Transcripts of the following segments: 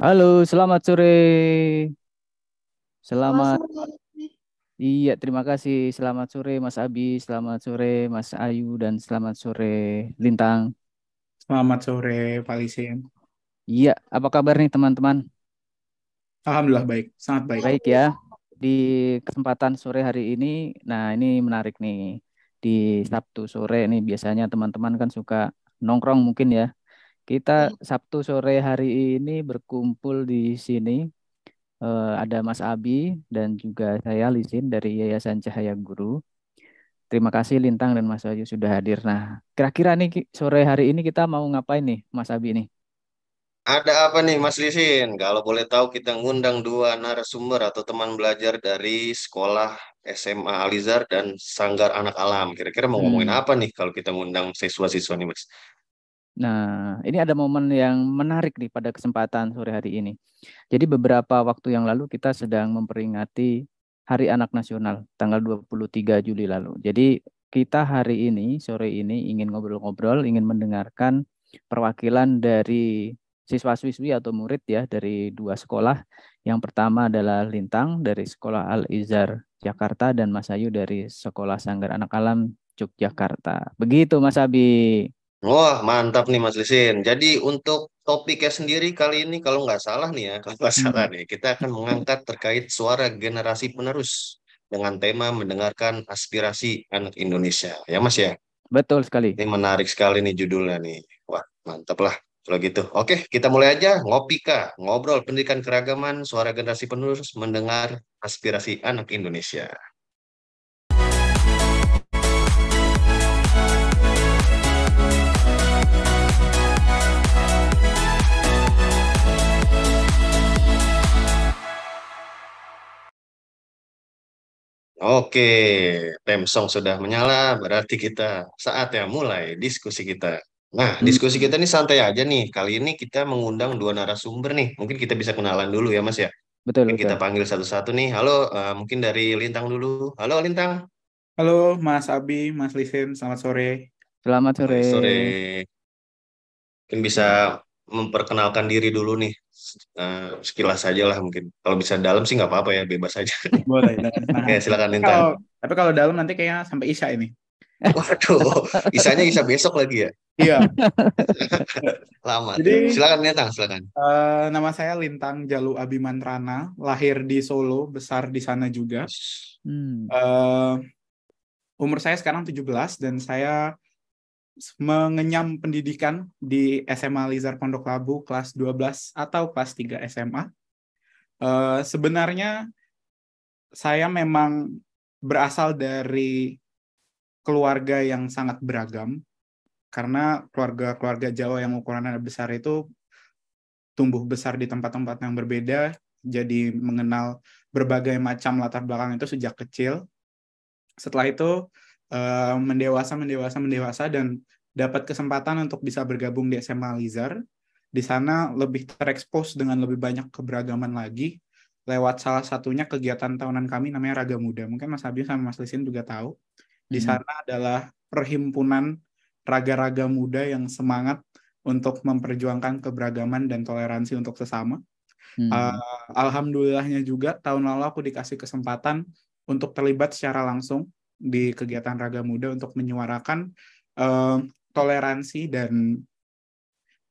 Halo, selamat sore. Selamat Selamat, sore. iya terima kasih. Selamat sore Mas Abi, selamat sore Mas Ayu, dan selamat sore Lintang. Selamat sore, Pak Lisin. Iya, apa kabar nih teman-teman? Alhamdulillah baik, sangat baik. Baik ya. Di kesempatan sore hari ini, nah ini menarik nih. Di Sabtu sore nih biasanya teman-teman kan suka nongkrong mungkin ya. Kita Sabtu sore hari ini berkumpul di sini eh, ada Mas Abi dan juga saya Lisin dari Yayasan Cahaya Guru. Terima kasih Lintang dan Mas Ayu sudah hadir. Nah, kira-kira nih sore hari ini kita mau ngapain nih, Mas Abi nih? Ada apa nih Mas Lisin? Kalau boleh tahu kita ngundang dua narasumber atau teman belajar dari sekolah SMA Alizar dan Sanggar Anak Alam. Kira-kira mau ngomongin Hmm. apa nih kalau kita ngundang siswa-siswa nih Mas? Nah, ini ada momen yang menarik nih pada kesempatan sore hari ini. Jadi beberapa waktu yang lalu kita sedang memperingati Hari Anak Nasional tanggal 23 Juli lalu. Jadi kita hari ini sore ini ingin ngobrol-ngobrol, ingin mendengarkan perwakilan dari siswa-siswi atau murid ya dari dua sekolah. Yang pertama adalah Lintang dari Sekolah Al-Izhar Jakarta dan Mas Ayu dari Sekolah Sanggar Anak Alam Yogyakarta. Begitu Mas Abi. Wah, mantap nih Mas Lisin. Jadi untuk topiknya sendiri kali ini kalau nggak salah nih ya, kalau nggak salah Hmm. nih, kita akan mengangkat terkait suara generasi penerus dengan tema mendengarkan aspirasi anak Indonesia. Ya Mas ya? Betul sekali. Ini menarik sekali nih judulnya nih. Wah, mantap lah kalau gitu. Oke, kita mulai aja. Ngopi Kak. Ngobrol pendidikan keragaman, suara generasi penerus, mendengar aspirasi anak Indonesia. Oke, tem song sudah menyala, berarti kita saatnya mulai diskusi kita. Nah, diskusi Hmm. kita ini santai aja nih. Kali ini kita mengundang dua narasumber nih. Mungkin kita bisa kenalan dulu ya, Mas ya. Betul, Mungkin kita betul. panggil satu-satu nih. Halo, eh, mungkin dari Lintang dulu. Halo, Lintang. Halo, Mas Abi, Mas Lisin, selamat sore. Selamat sore. Sore. Sore. Mungkin bisa memperkenalkan diri dulu nih. Eh, sekilas saja lah mungkin. Kalau bisa dalam sih nggak apa-apa ya, bebas aja. Boleh, senang Oke, hati. silakan Lintang. kalau, tapi kalau dalam nanti kayaknya sampai Isya ini. Waduh, isanya bisa besok lagi ya. Iya, Lama. Jadi- Silakan Lintang, silakan. eh, nama saya Lintang Jalu Abimantrana, lahir di Solo, besar di sana juga. Hmm. Eh, umur saya sekarang 17 dan saya mengenyam pendidikan di SMA Lizar Pondok Labu kelas 12 atau kelas 3 SMA. Eh, sebenarnya saya memang berasal dari keluarga yang sangat beragam karena keluarga-keluarga Jawa yang ukurannya besar itu tumbuh besar di tempat-tempat yang berbeda, jadi mengenal berbagai macam latar belakang itu sejak kecil. Setelah itu eh, mendewasa, mendewasa, mendewasa dan dapat kesempatan untuk bisa bergabung di SMA Lizar. Di sana lebih terekspos dengan lebih banyak keberagaman lagi lewat salah satunya kegiatan tahunan kami namanya Raga Muda. Mungkin Mas Abi sama Mas Lisin juga tahu. Di Hmm. sana adalah perhimpunan raga-raga muda yang semangat untuk memperjuangkan keberagaman dan toleransi untuk sesama. Hmm. Uh, alhamdulillahnya juga tahun lalu aku dikasih kesempatan untuk terlibat secara langsung di kegiatan Raga Muda untuk menyuarakan uh, toleransi dan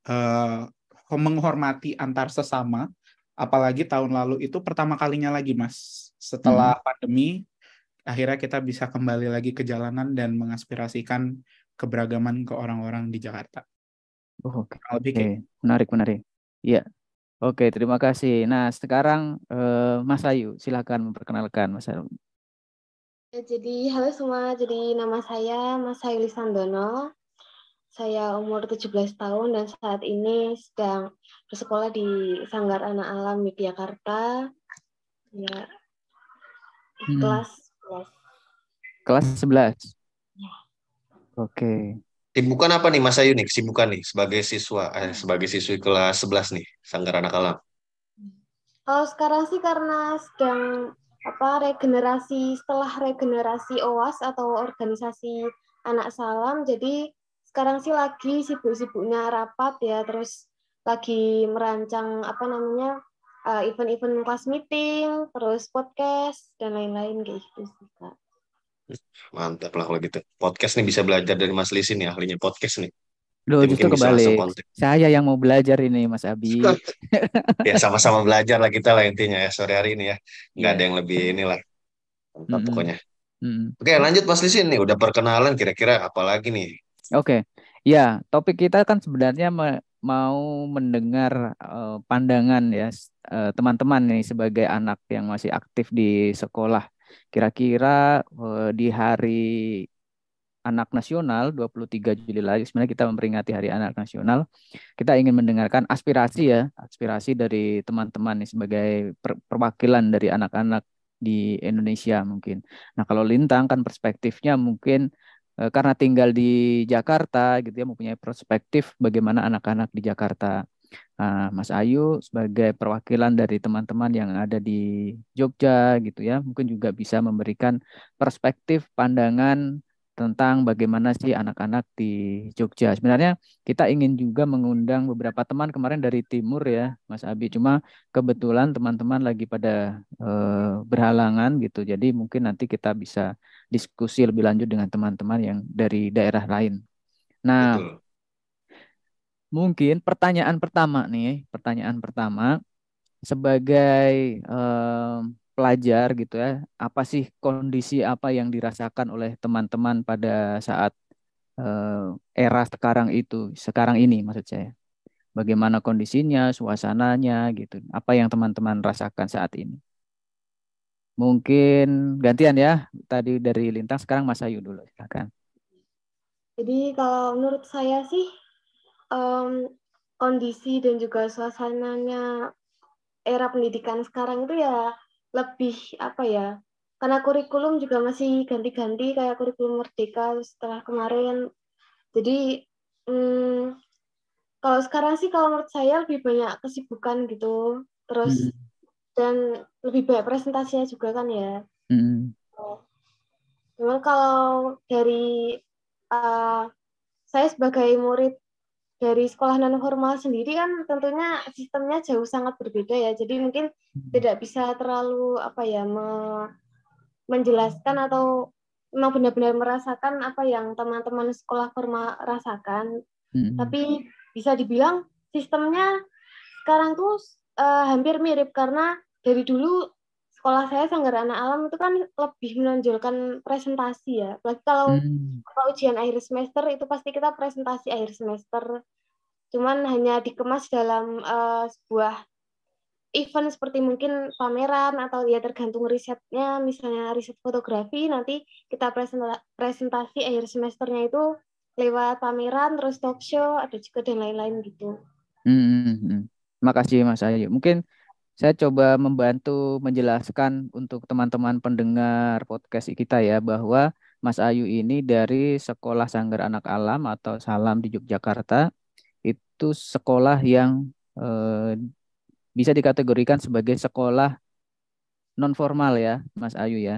uh, menghormati antar sesama. Apalagi tahun lalu itu pertama kalinya lagi, Mas. Setelah pandemi, akhirnya kita bisa kembali lagi ke jalanan dan mengaspirasikan keberagaman ke orang-orang di Jakarta. Oh, Oke, lebih Oke, kayak menarik, menarik. Iya. Oke, terima kasih. Nah, sekarang eh, Mas Ayu, silakan memperkenalkan Mas Ayu. Ya, jadi halo semua, jadi nama saya Mas Haili Sandono. Saya umur 17 tahun dan saat ini sedang bersekolah di Sanggar Anak Alam Yogyakarta. Ya, Hmm. kelas 11. Kelas 11. Ya. Oke. Kesibukan apa nih Mas Ayu nih? Kesibukan nih sebagai siswa, eh, sebagai siswi kelas 11 nih, Sanggar Anak Alam. Kalau sekarang sih karena sedang apa regenerasi setelah regenerasi OAS atau organisasi anak salam, jadi sekarang sih lagi sibuk-sibuknya rapat ya, terus lagi merancang apa namanya uh, event-event kelas meeting, terus podcast dan lain-lain kayak gitu sih kak. Mantap lah kalau gitu. Podcast nih bisa belajar dari Mas Lisin ya, ahlinya podcast nih. Loh, Jadi justru kebalik. Saya yang mau belajar ini, Mas Abi. Ya sama-sama belajar lah kita lah intinya ya sore hari ini ya. Nggak Iya. ada yang lebih inilah. Mantap Mm-mm. pokoknya. Mm. Oke lanjut Mas Lisin nih, udah perkenalan kira-kira apa lagi nih? Oke, ya topik kita kan sebenarnya me- mau mendengar eh, pandangan ya eh, teman-teman nih sebagai anak yang masih aktif di sekolah. Kira-kira eh, di hari Anak Nasional 23 Juli lagi sebenarnya kita memperingati Hari Anak Nasional. Kita ingin mendengarkan aspirasi ya, aspirasi dari teman-teman nih sebagai per- perwakilan dari anak-anak di Indonesia mungkin. Nah, kalau Lintang kan perspektifnya mungkin eh, karena tinggal di Jakarta gitu ya mempunyai perspektif bagaimana anak-anak di Jakarta. Nah, Mas Ayu sebagai perwakilan dari teman-teman yang ada di Jogja gitu ya, mungkin juga bisa memberikan perspektif pandangan tentang bagaimana sih anak-anak di Jogja. Sebenarnya kita ingin juga mengundang beberapa teman kemarin dari timur ya, Mas Abi. Cuma kebetulan teman-teman lagi pada eh, berhalangan gitu. Jadi mungkin nanti kita bisa diskusi lebih lanjut dengan teman-teman yang dari daerah lain. Nah, Betul. mungkin pertanyaan pertama nih, pertanyaan pertama sebagai em, pelajar gitu ya, apa sih kondisi apa yang dirasakan oleh teman-teman pada saat eh, era sekarang itu, sekarang ini maksud saya. Bagaimana kondisinya, suasananya gitu. Apa yang teman-teman rasakan saat ini? Mungkin gantian ya, tadi dari Lintang, sekarang Mas Ayu dulu, silakan. Jadi kalau menurut saya sih em, kondisi dan juga suasananya era pendidikan sekarang itu ya lebih apa ya? Karena kurikulum juga masih ganti-ganti kayak kurikulum merdeka setelah kemarin. Jadi hmm, kalau sekarang sih kalau menurut saya lebih banyak kesibukan gitu. Terus Mm, dan lebih banyak presentasinya juga kan ya. mm, Memang kalau dari uh, saya sebagai murid dari sekolah non formal sendiri kan tentunya sistemnya jauh sangat berbeda ya. Jadi mungkin mm, tidak bisa terlalu apa ya me- menjelaskan atau memang benar-benar merasakan apa yang teman-teman sekolah formal rasakan. mm, Tapi bisa dibilang sistemnya sekarang tuh uh, hampir mirip karena dari dulu sekolah saya Sanggar Anak Alam itu kan lebih menonjolkan presentasi ya. Apalagi kalau mm, kalau ujian akhir semester itu pasti kita presentasi akhir semester. Cuman hanya dikemas dalam eh, sebuah event seperti mungkin pameran atau ya tergantung risetnya, misalnya riset fotografi, nanti kita presenta- presentasi akhir semesternya itu lewat pameran, terus talk show, ada juga dan lain-lain gitu. mm, mm. Makasih Mas Ayu. Mungkin saya coba membantu menjelaskan untuk teman-teman pendengar podcast kita ya bahwa Mas Ayu ini dari Sekolah Sanggar Anak Alam atau Salam di Yogyakarta itu sekolah yang eh, bisa dikategorikan sebagai sekolah non formal ya, Mas Ayu ya.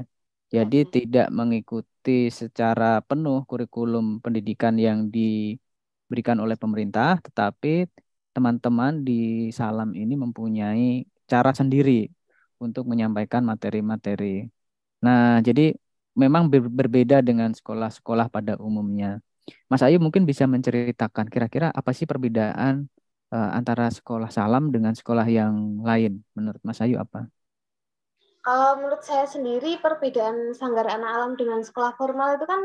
Jadi tidak mengikuti secara penuh kurikulum pendidikan yang diberikan oleh pemerintah, tetapi teman-teman di Salam ini mempunyai cara sendiri untuk menyampaikan materi-materi. Nah, jadi memang ber- berbeda dengan sekolah-sekolah pada umumnya. Mas Ayu mungkin bisa menceritakan kira-kira apa sih perbedaan eh, antara sekolah Salam dengan sekolah yang lain menurut Mas Ayu apa? Kalau menurut saya sendiri perbedaan Sanggar Anak Alam dengan sekolah formal itu kan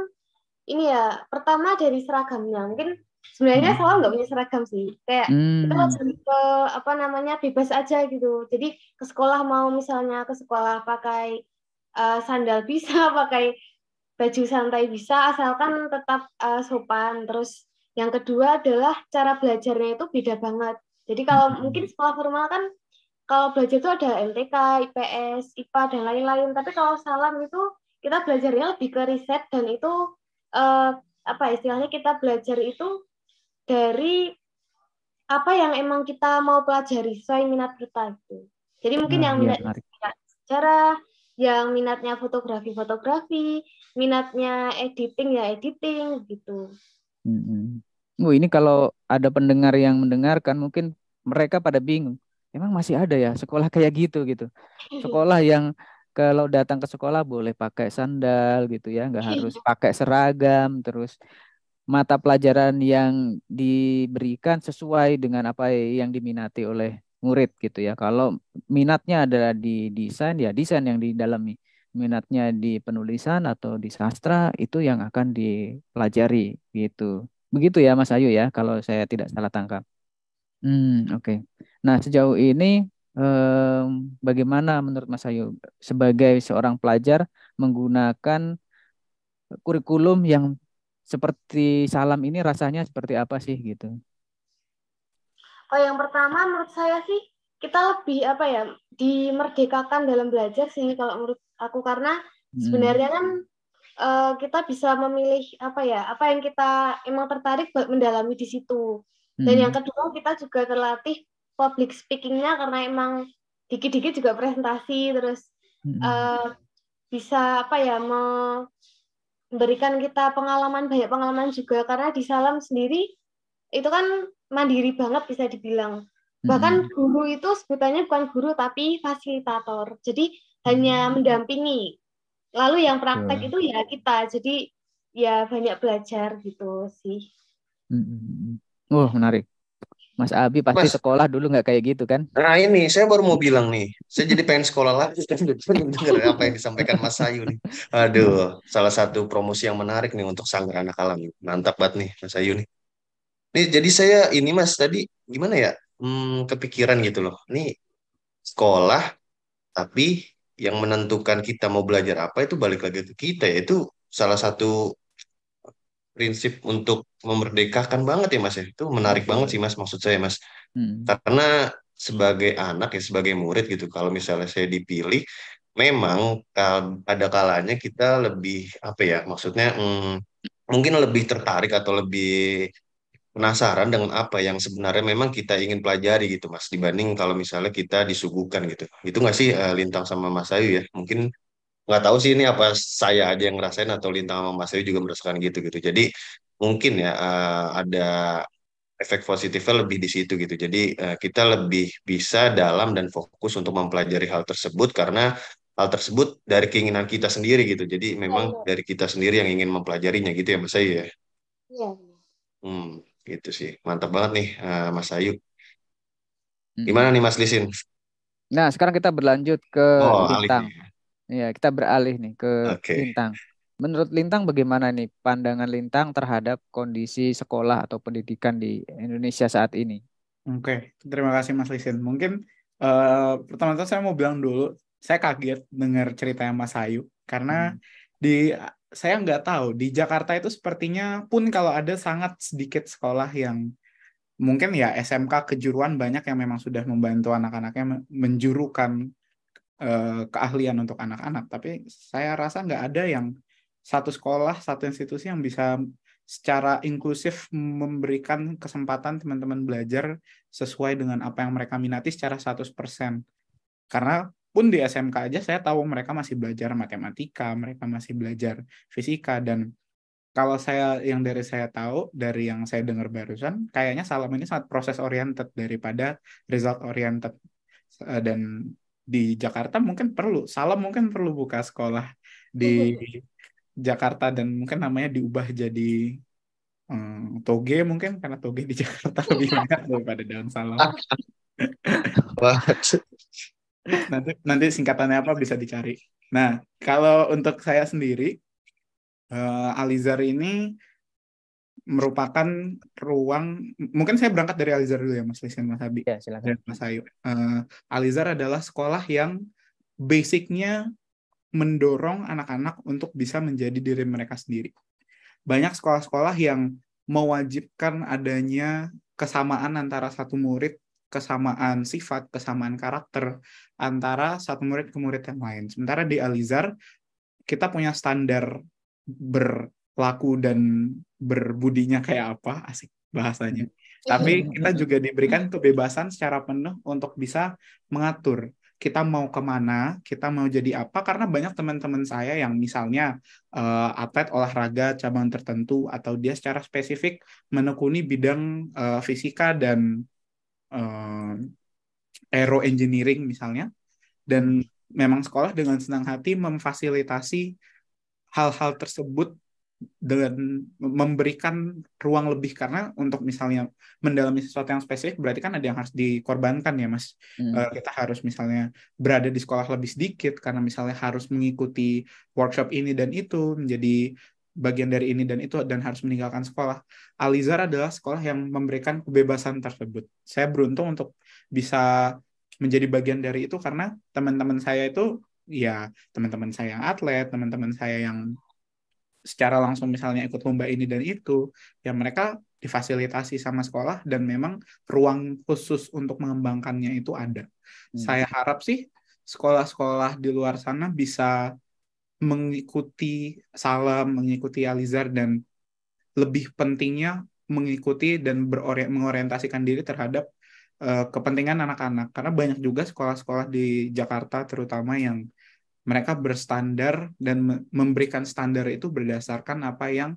ini ya, pertama dari seragamnya. Mungkin sebenarnya Hmm. salah nggak punya seragam sih. Kayak kita Hmm. lebih ke apa namanya bebas aja gitu. Jadi ke sekolah mau misalnya ke sekolah pakai eh, sandal bisa, pakai baju santai bisa, asalkan tetap eh, sopan. Terus yang kedua adalah cara belajarnya itu beda banget. Jadi kalau Hmm. mungkin sekolah formal kan kalau belajar itu ada MTK, IPS, IPA dan lain-lain. Tapi kalau salam itu kita belajarnya lebih ke riset dan itu eh, apa istilahnya kita belajar itu dari apa yang emang kita mau pelajari sesuai minat kita gitu. Jadi mungkin Ah, yang iya, minatnya menarik. sejarah, yang minatnya fotografi-fotografi, minatnya editing ya editing gitu. Mm-mm. Oh, ini kalau ada pendengar yang mendengarkan mungkin mereka pada bingung. Emang masih ada ya sekolah kayak gitu gitu. Sekolah yang kalau datang ke sekolah boleh pakai sandal gitu ya, nggak harus pakai seragam, terus mata pelajaran yang diberikan sesuai dengan apa yang diminati oleh murid gitu ya. Kalau minatnya adalah di desain ya desain yang didalami. Minatnya di penulisan atau di sastra itu yang akan dipelajari gitu. Begitu ya Mas Ayu ya kalau saya tidak salah tangkap. Hmm, oke. Okay. Nah, sejauh ini eh, bagaimana menurut Mas Ayu sebagai seorang pelajar menggunakan kurikulum yang seperti salam ini rasanya seperti apa sih gitu? Oh, yang pertama menurut saya sih kita lebih apa ya dimerdekakan dalam belajar sih kalau menurut aku karena hmm. sebenarnya kan uh, kita bisa memilih apa ya apa yang kita emang tertarik buat mendalami di situ dan hmm. yang kedua kita juga terlatih public speakingnya karena emang dikit-dikit juga presentasi terus hmm. uh, bisa apa ya memberikan kita pengalaman banyak pengalaman juga karena di salam sendiri itu kan mandiri banget bisa dibilang. Bahkan guru itu sebutannya bukan guru tapi fasilitator. Jadi hanya mendampingi. Lalu yang praktek itu ya kita. Jadi ya banyak belajar gitu sih. Oh menarik. Mas Abi pasti Mas, sekolah dulu nggak kayak gitu kan? Nah ini saya baru mau bilang nih, saya jadi pengen sekolah lagi. dengar apa yang disampaikan Mas Ayu nih. Aduh, salah satu promosi yang menarik nih untuk sanggar anak alam. Mantap banget nih Mas Ayu nih. Nih, jadi saya ini Mas tadi gimana ya? Hmm, kepikiran gitu loh. Nih sekolah tapi yang menentukan kita mau belajar apa itu balik lagi ke kita ya. Itu salah satu prinsip untuk memerdekakan banget ya Mas ya. Itu menarik banget sih Mas maksud saya Mas. Hmm. Karena sebagai anak ya sebagai murid gitu kalau misalnya saya dipilih memang ada kalanya kita lebih apa ya maksudnya hmm, mungkin lebih tertarik atau lebih penasaran dengan apa yang sebenarnya memang kita ingin pelajari gitu mas dibanding kalau misalnya kita disuguhkan gitu itu nggak sih uh, Lintang sama Mas Ayu ya mungkin nggak tahu sih ini apa saya aja yang ngerasain atau Lintang sama Mas Ayu juga merasakan gitu gitu jadi mungkin ya uh, ada efek positifnya lebih di situ gitu. Jadi uh, kita lebih bisa dalam dan fokus untuk mempelajari hal tersebut karena hal tersebut dari keinginan kita sendiri gitu. Jadi memang ya, dari kita sendiri yang ingin mempelajarinya gitu ya Mas Ayu ya? Iya. Hmm gitu sih. Mantap banget nih uh, Mas Ayu. Gimana nih Mas Lisin? Nah sekarang kita berlanjut ke oh, Lintang ya kita beralih nih ke okay. Lintang menurut Lintang bagaimana nih pandangan Lintang terhadap kondisi sekolah atau pendidikan di Indonesia saat ini oke okay. terima kasih Mas Lisin mungkin uh, pertama-tama saya mau bilang dulu saya kaget dengar ceritanya Mas Ayu karena hmm. di saya nggak tahu di Jakarta itu sepertinya pun kalau ada sangat sedikit sekolah yang mungkin ya SMK kejuruan banyak yang memang sudah membantu anak-anaknya menjurukan uh, keahlian untuk anak-anak tapi saya rasa nggak ada yang satu sekolah satu institusi yang bisa secara inklusif memberikan kesempatan teman-teman belajar sesuai dengan apa yang mereka minati secara 100%. Karena pun di SMK aja saya tahu mereka masih belajar matematika, mereka masih belajar fisika dan kalau saya yang dari saya tahu dari yang saya dengar barusan kayaknya salam ini sangat proses oriented daripada result oriented eh, dan di Jakarta mungkin perlu salam mungkin perlu buka sekolah di Jakarta dan mungkin namanya diubah jadi um, toge mungkin karena toge di Jakarta lebih banyak daripada daun salam. Nanti nanti singkatannya apa bisa dicari. Nah, kalau untuk saya sendiri, uh, Alizar ini merupakan ruang mungkin saya berangkat dari Alizar dulu ya Mas Lisin Mas Abi ya, silakan. Mas Ayu uh, Alizar adalah sekolah yang basicnya mendorong anak-anak untuk bisa menjadi diri mereka sendiri banyak sekolah-sekolah yang mewajibkan adanya kesamaan antara satu murid kesamaan sifat, kesamaan karakter antara satu murid ke murid yang lain. Sementara di Alizar kita punya standar berlaku dan berbudinya kayak apa, asik bahasanya. Tapi kita juga diberikan kebebasan secara penuh untuk bisa mengatur kita mau ke mana, kita mau jadi apa, karena banyak teman-teman saya yang misalnya uh, atlet olahraga cabang tertentu atau dia secara spesifik menekuni bidang uh, fisika dan uh, aero engineering misalnya. Dan memang sekolah dengan senang hati memfasilitasi hal-hal tersebut dengan memberikan ruang lebih. Karena untuk misalnya mendalami sesuatu yang spesifik berarti kan ada yang harus dikorbankan ya mas. Hmm. uh, kita harus misalnya berada di sekolah lebih sedikit karena misalnya harus mengikuti workshop ini dan itu menjadi bagian dari ini dan itu dan harus meninggalkan sekolah. Alizar adalah sekolah yang memberikan kebebasan tersebut. Saya beruntung untuk bisa menjadi bagian dari itu karena teman-teman saya itu ya teman-teman saya yang atlet teman-teman saya yang secara langsung misalnya ikut lomba ini dan itu, ya mereka difasilitasi sama sekolah dan memang ruang khusus untuk mengembangkannya itu ada. Hmm. Saya harap sih sekolah-sekolah di luar sana bisa mengikuti Salam, mengikuti Alizar dan lebih pentingnya mengikuti dan berorient mengorientasikan diri terhadap uh, kepentingan anak-anak karena banyak juga sekolah-sekolah di Jakarta terutama yang mereka berstandar dan memberikan standar itu berdasarkan apa yang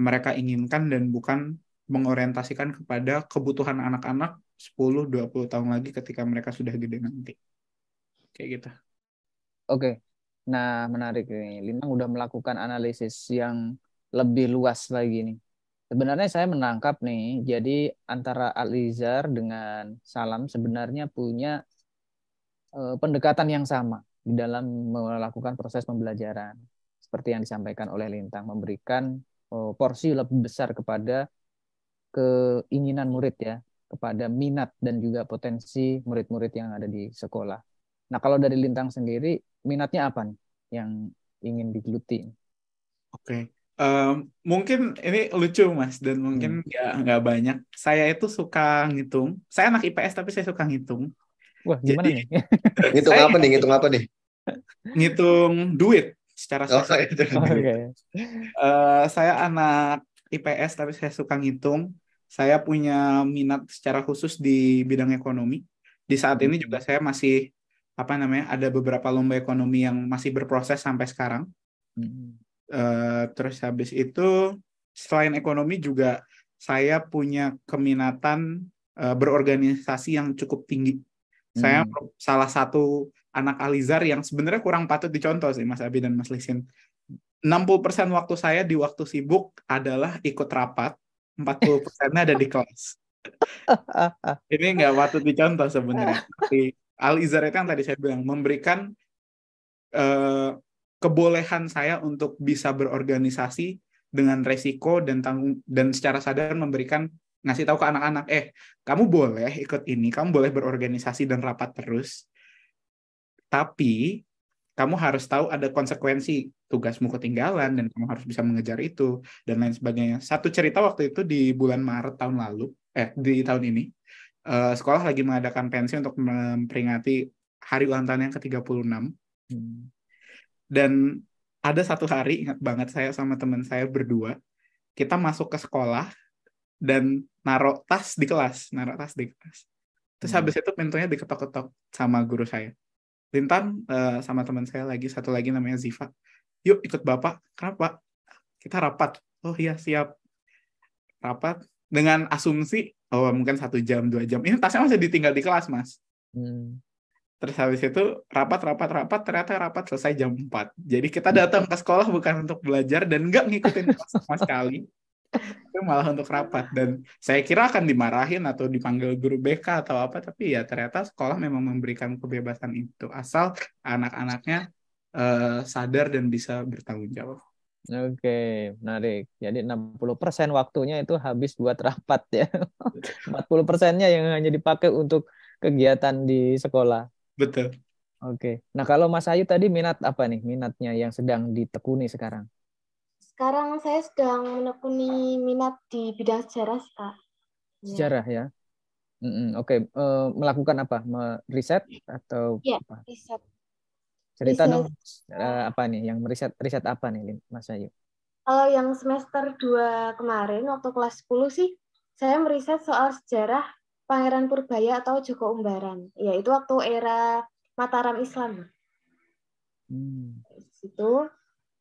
mereka inginkan dan bukan mengorientasikan kepada kebutuhan anak-anak 10-20 tahun lagi ketika mereka sudah gede nanti. Kayak gitu. Oke. Nah, menarik nih. Lintang udah melakukan analisis yang lebih luas lagi nih. Sebenarnya saya menangkap nih, jadi antara Alizar dengan Salam sebenarnya punya uh, pendekatan yang sama di dalam melakukan proses pembelajaran seperti yang disampaikan oleh Lintang memberikan oh, porsi lebih besar kepada keinginan murid ya kepada minat dan juga potensi murid-murid yang ada di sekolah. Nah kalau dari Lintang sendiri minatnya apa nih yang ingin digeluti? Oke, um, mungkin ini lucu mas dan mungkin hmm. ya nggak banyak. Saya itu suka ngitung. Saya anak IPS tapi saya suka ngitung. Wah, gimana Jadi, nih? ngitung apa nih? Ngitung apa nih? Ngitung duit secara oh, itu. Oh, okay. uh, saya anak IPS tapi saya suka ngitung. Saya punya minat secara khusus di bidang ekonomi. Di saat ini juga saya masih apa namanya ada beberapa lomba ekonomi yang masih berproses sampai sekarang. Uh, terus habis itu selain ekonomi juga saya punya keminatan uh, berorganisasi yang cukup tinggi. Saya hmm. salah satu anak Alizar yang sebenarnya kurang patut dicontoh sih Mas Abi dan Mas Lisin. 60% waktu saya di waktu sibuk adalah ikut rapat, 40 persennya ada di kelas. Ini nggak patut dicontoh sebenarnya. Tapi Alizar itu yang tadi saya bilang memberikan uh, kebolehan saya untuk bisa berorganisasi dengan resiko dan tanggung dan secara sadar memberikan ngasih tahu ke anak-anak, eh kamu boleh ikut ini, kamu boleh berorganisasi dan rapat terus, tapi kamu harus tahu ada konsekuensi tugasmu ketinggalan dan kamu harus bisa mengejar itu dan lain sebagainya. Satu cerita waktu itu di bulan Maret tahun lalu, eh di tahun ini, uh, sekolah lagi mengadakan pensi untuk memperingati hari ulang tahun yang ke-36. Hmm. Dan ada satu hari, ingat banget saya sama teman saya berdua, kita masuk ke sekolah dan naruh tas di kelas, naruh tas di kelas. Terus hmm. habis itu pintunya diketok-ketok sama guru saya. Lintan uh, sama teman saya lagi, satu lagi namanya Ziva. Yuk ikut bapak. Kenapa? Kita rapat. Oh iya siap. Rapat dengan asumsi oh mungkin satu jam dua jam. Ini tasnya masih ditinggal di kelas mas. Hmm. Terus habis itu rapat rapat rapat ternyata rapat selesai jam 4. Jadi kita datang ke sekolah bukan untuk belajar dan nggak ngikutin kelas sama sekali itu malah untuk rapat dan saya kira akan dimarahin atau dipanggil guru BK atau apa tapi ya ternyata sekolah memang memberikan kebebasan itu asal anak-anaknya uh, sadar dan bisa bertanggung jawab. Oke, menarik. Jadi 60% waktunya itu habis buat rapat ya. 40 persennya yang hanya dipakai untuk kegiatan di sekolah. Betul. Oke. Nah, kalau Mas Ayu tadi minat apa nih? Minatnya yang sedang ditekuni sekarang? Sekarang saya sedang menekuni minat di bidang sejarah, Kak. Ya. Sejarah ya. Mm -mm, Oke, okay. uh, eh, melakukan apa? Meriset atau ya, apa? riset. Cerita riset. dong uh, apa nih? Yang meriset riset apa nih, Mas Ayu? Kalau yang semester 2 kemarin waktu kelas 10 sih, saya meriset soal sejarah Pangeran Purbaya atau Joko Umbaran. Yaitu waktu era Mataram Islam. Hmm. Itu.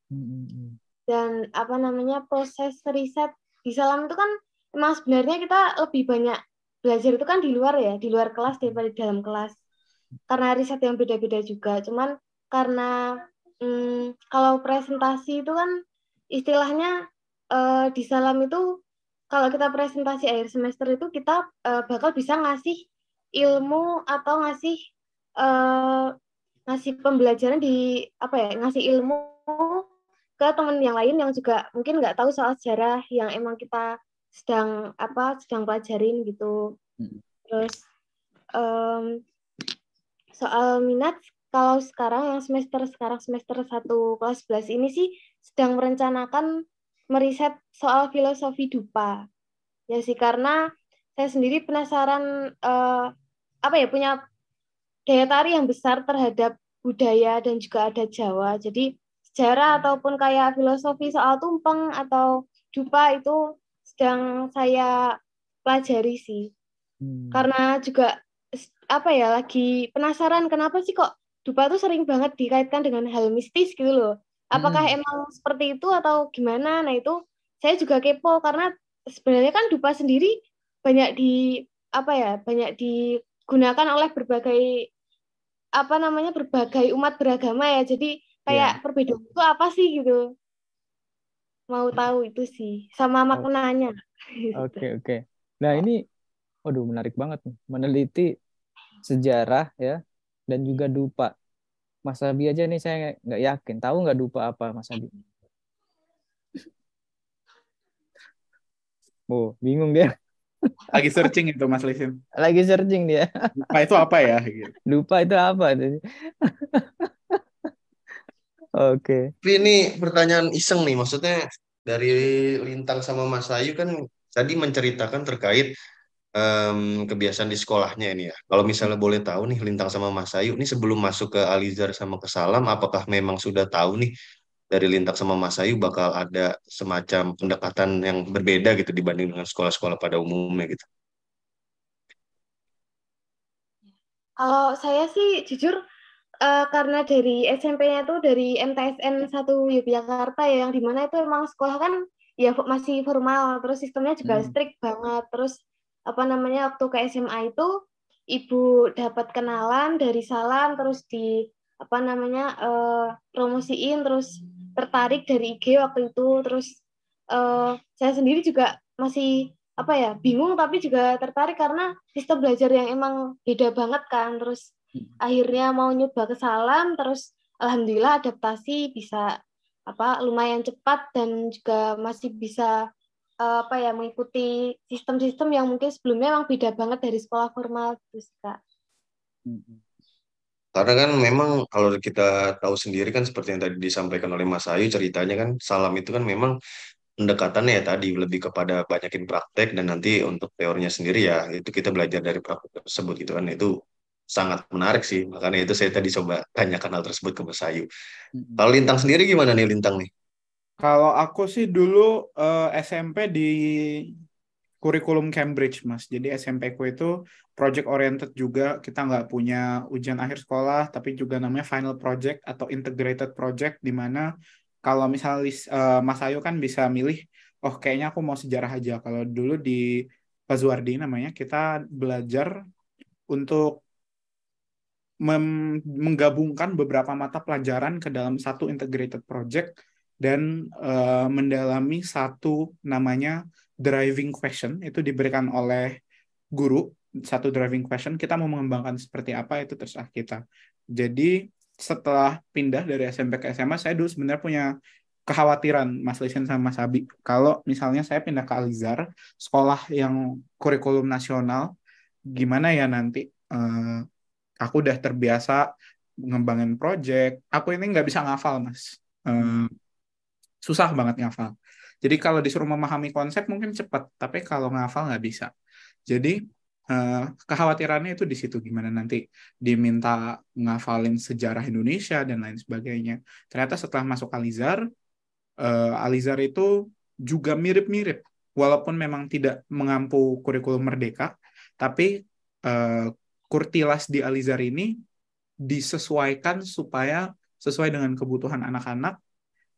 Hmm. Dan apa namanya proses riset di Salam itu kan emang sebenarnya kita lebih banyak belajar itu kan di luar ya, di luar kelas daripada di dalam kelas. Karena riset yang beda-beda juga. Cuman karena hmm, kalau presentasi itu kan istilahnya uh, di salam itu kalau kita presentasi akhir semester itu kita uh, bakal bisa ngasih ilmu atau ngasih uh, ngasih pembelajaran di apa ya ngasih ilmu ke teman yang lain yang juga mungkin nggak tahu soal sejarah yang emang kita sedang apa sedang pelajarin gitu. Hmm. terus um, soal minat kalau sekarang yang semester sekarang semester 1 kelas 11 ini sih sedang merencanakan meriset soal filosofi dupa. Ya sih karena saya sendiri penasaran uh, apa ya punya daya tarik yang besar terhadap budaya dan juga ada Jawa. Jadi sejarah ataupun kayak filosofi soal tumpeng atau dupa itu sedang saya pelajari sih. Hmm. Karena juga apa ya lagi penasaran kenapa sih kok dupa itu sering banget dikaitkan dengan hal mistis gitu loh. Apakah hmm. emang seperti itu atau gimana? Nah itu saya juga kepo karena sebenarnya kan dupa sendiri banyak di apa ya banyak digunakan oleh berbagai apa namanya berbagai umat beragama ya. Jadi kayak yeah. perbedaan itu apa sih gitu mau tahu itu sih sama maknanya. Oke okay, oke. Okay. Nah ini, waduh menarik banget nih meneliti sejarah ya dan juga dupa. Mas Abi aja nih saya nggak yakin. Tahu nggak dupa apa Mas Abi? Oh bingung dia. Lagi searching itu Mas Lisim. Lagi searching dia. Dupa itu apa ya? Dupa itu apa? Oke. Tapi ini pertanyaan iseng nih, maksudnya dari Lintang sama Mas Ayu kan tadi menceritakan terkait um, kebiasaan di sekolahnya ini ya. Kalau misalnya boleh tahu nih Lintang sama Mas Ayu, ini sebelum masuk ke Alizar sama ke Salam, apakah memang sudah tahu nih dari Lintang sama Mas Ayu bakal ada semacam pendekatan yang berbeda gitu dibanding dengan sekolah-sekolah pada umumnya gitu? Kalau saya sih jujur uh, karena dari SMP-nya tuh dari MTSN 1 Yogyakarta ya yang di mana itu emang sekolah kan ya masih formal terus sistemnya juga hmm. strict banget. Terus apa namanya waktu ke SMA itu ibu dapat kenalan dari salam terus di apa namanya uh, promosiin terus tertarik dari IG waktu itu. Terus uh, saya sendiri juga masih apa ya bingung tapi juga tertarik karena sistem belajar yang emang beda banget kan. Terus akhirnya mau nyoba ke Salam terus alhamdulillah adaptasi bisa apa lumayan cepat dan juga masih bisa uh, apa ya mengikuti sistem-sistem yang mungkin sebelumnya memang beda banget dari sekolah formal terus kak. Karena kan memang kalau kita tahu sendiri kan seperti yang tadi disampaikan oleh Mas Ayu ceritanya kan salam itu kan memang pendekatannya ya tadi lebih kepada banyakin praktek dan nanti untuk teorinya sendiri ya itu kita belajar dari praktek tersebut gitu kan. Itu sangat menarik sih. Makanya itu saya tadi coba tanyakan hal tersebut ke Mas Ayu. Hmm. Kalau Lintang sendiri gimana nih Lintang nih? Kalau aku sih dulu uh, eh, SMP di kurikulum Cambridge, Mas. Jadi SMP ku itu project oriented juga. Kita nggak punya ujian akhir sekolah, tapi juga namanya final project atau integrated project, di mana kalau misalnya uh, Mas Ayu kan bisa milih, oh kayaknya aku mau sejarah aja. Kalau dulu di Pazuardi namanya, kita belajar untuk menggabungkan beberapa mata pelajaran ke dalam satu integrated project dan uh, mendalami satu namanya driving question. Itu diberikan oleh guru satu driving question kita mau mengembangkan seperti apa? Itu terserah kita. Jadi setelah pindah dari SMP ke SMA saya dulu sebenarnya punya kekhawatiran Mas Lisen sama Mas Abi. Kalau misalnya saya pindah ke Alizar sekolah yang kurikulum nasional gimana ya nanti uh, aku udah terbiasa ngembangin project aku ini nggak bisa ngafal mas. Susah banget ngafal. Jadi kalau disuruh memahami konsep mungkin cepat tapi kalau ngafal nggak bisa. Jadi uh, kekhawatirannya itu di situ gimana nanti diminta ngafalin sejarah Indonesia dan lain sebagainya. Ternyata setelah masuk Alizar uh, Alizar itu juga mirip-mirip. Walaupun memang tidak mengampu kurikulum merdeka tapi uh, kurtilas di Alizar ini disesuaikan supaya sesuai dengan kebutuhan anak-anak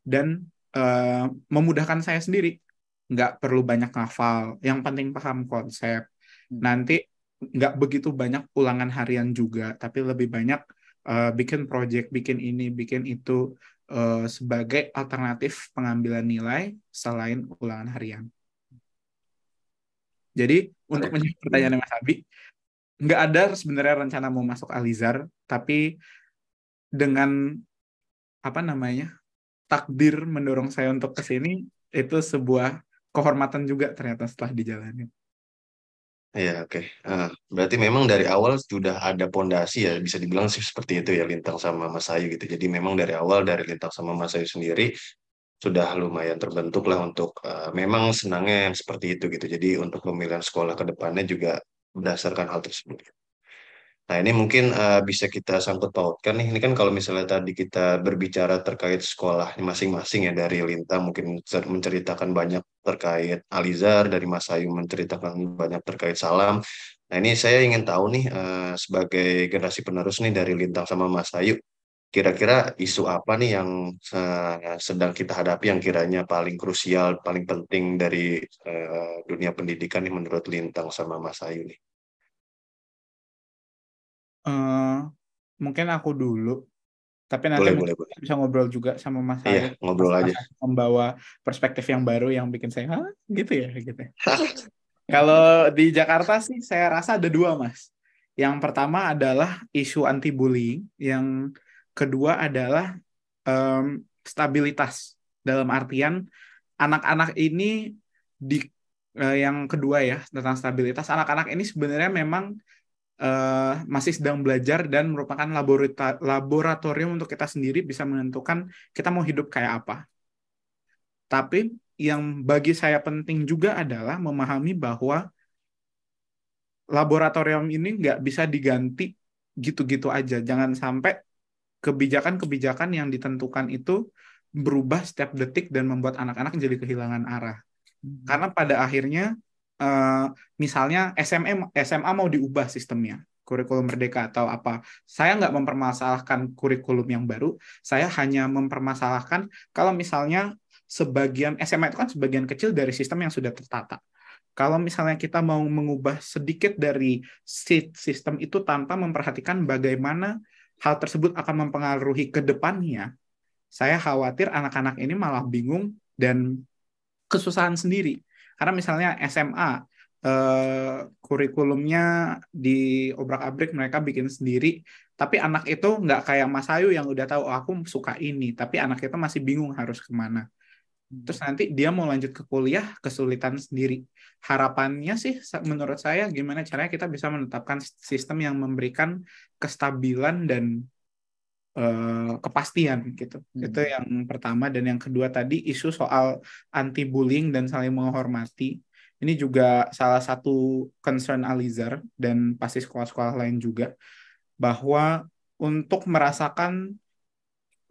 dan uh, memudahkan saya sendiri. Nggak perlu banyak ngafal, yang penting paham konsep. Hmm. nanti nggak begitu banyak ulangan harian juga, tapi lebih banyak uh, bikin project, bikin ini, bikin itu uh, sebagai alternatif pengambilan nilai selain ulangan harian. Jadi untuk menjawab pertanyaan Mas Abi, nggak ada sebenarnya rencana mau masuk Alizar, tapi dengan apa namanya takdir mendorong saya untuk ke sini itu sebuah kehormatan juga ternyata setelah dijalani. Iya, oke. Uh, berarti memang dari awal sudah ada pondasi ya, bisa dibilang sih seperti itu ya Lintang sama Mas Ayu gitu. Jadi memang dari awal dari Lintang sama Mas Ayu sendiri sudah lumayan terbentuk lah untuk uh, memang senangnya yang seperti itu gitu. Jadi untuk pemilihan sekolah ke depannya juga berdasarkan hal tersebut. Nah, ini mungkin uh, bisa kita sangkut pautkan nih. Ini kan kalau misalnya tadi kita berbicara terkait sekolah masing-masing ya dari Linta mungkin menceritakan banyak terkait Alizar, dari Mas Ayu menceritakan banyak terkait Salam. Nah, ini saya ingin tahu nih uh, sebagai generasi penerus nih dari Lintang sama Mas Ayu, kira-kira isu apa nih yang uh, sedang kita hadapi yang kiranya paling krusial, paling penting dari uh, dunia pendidikan nih menurut Lintang sama Mas Ayu nih? Uh, mungkin aku dulu, tapi nanti boleh, boleh, boleh. bisa ngobrol juga sama Mas Iya, ngobrol Mas aja. Membawa perspektif yang baru yang bikin saya, Hah, gitu ya, gitu. Kalau di Jakarta sih saya rasa ada dua, Mas. Yang pertama adalah isu anti bullying, yang kedua adalah um, stabilitas. Dalam artian anak-anak ini di uh, yang kedua ya tentang stabilitas, anak-anak ini sebenarnya memang uh, masih sedang belajar dan merupakan laboratorium untuk kita sendiri bisa menentukan kita mau hidup kayak apa. Tapi yang bagi saya penting juga adalah memahami bahwa laboratorium ini nggak bisa diganti gitu-gitu aja. Jangan sampai kebijakan-kebijakan yang ditentukan itu berubah setiap detik dan membuat anak-anak jadi kehilangan arah. Hmm. Karena pada akhirnya uh, misalnya SMA SMA mau diubah sistemnya kurikulum merdeka atau apa saya nggak mempermasalahkan kurikulum yang baru saya hanya mempermasalahkan kalau misalnya sebagian SMA itu kan sebagian kecil dari sistem yang sudah tertata kalau misalnya kita mau mengubah sedikit dari sistem itu tanpa memperhatikan bagaimana hal tersebut akan mempengaruhi ke depannya saya khawatir anak-anak ini malah bingung dan kesusahan sendiri karena misalnya SMA eh, kurikulumnya di obrak-abrik mereka bikin sendiri, tapi anak itu nggak kayak Mas Ayu yang udah tahu oh, aku suka ini, tapi anak itu masih bingung harus ke mana. Terus nanti dia mau lanjut ke kuliah kesulitan sendiri. Harapannya sih menurut saya gimana caranya kita bisa menetapkan sistem yang memberikan kestabilan dan uh, kepastian gitu. Hmm. Itu yang pertama dan yang kedua tadi isu soal anti bullying dan saling menghormati. Ini juga salah satu concern Alizar dan pasti sekolah-sekolah lain juga bahwa untuk merasakan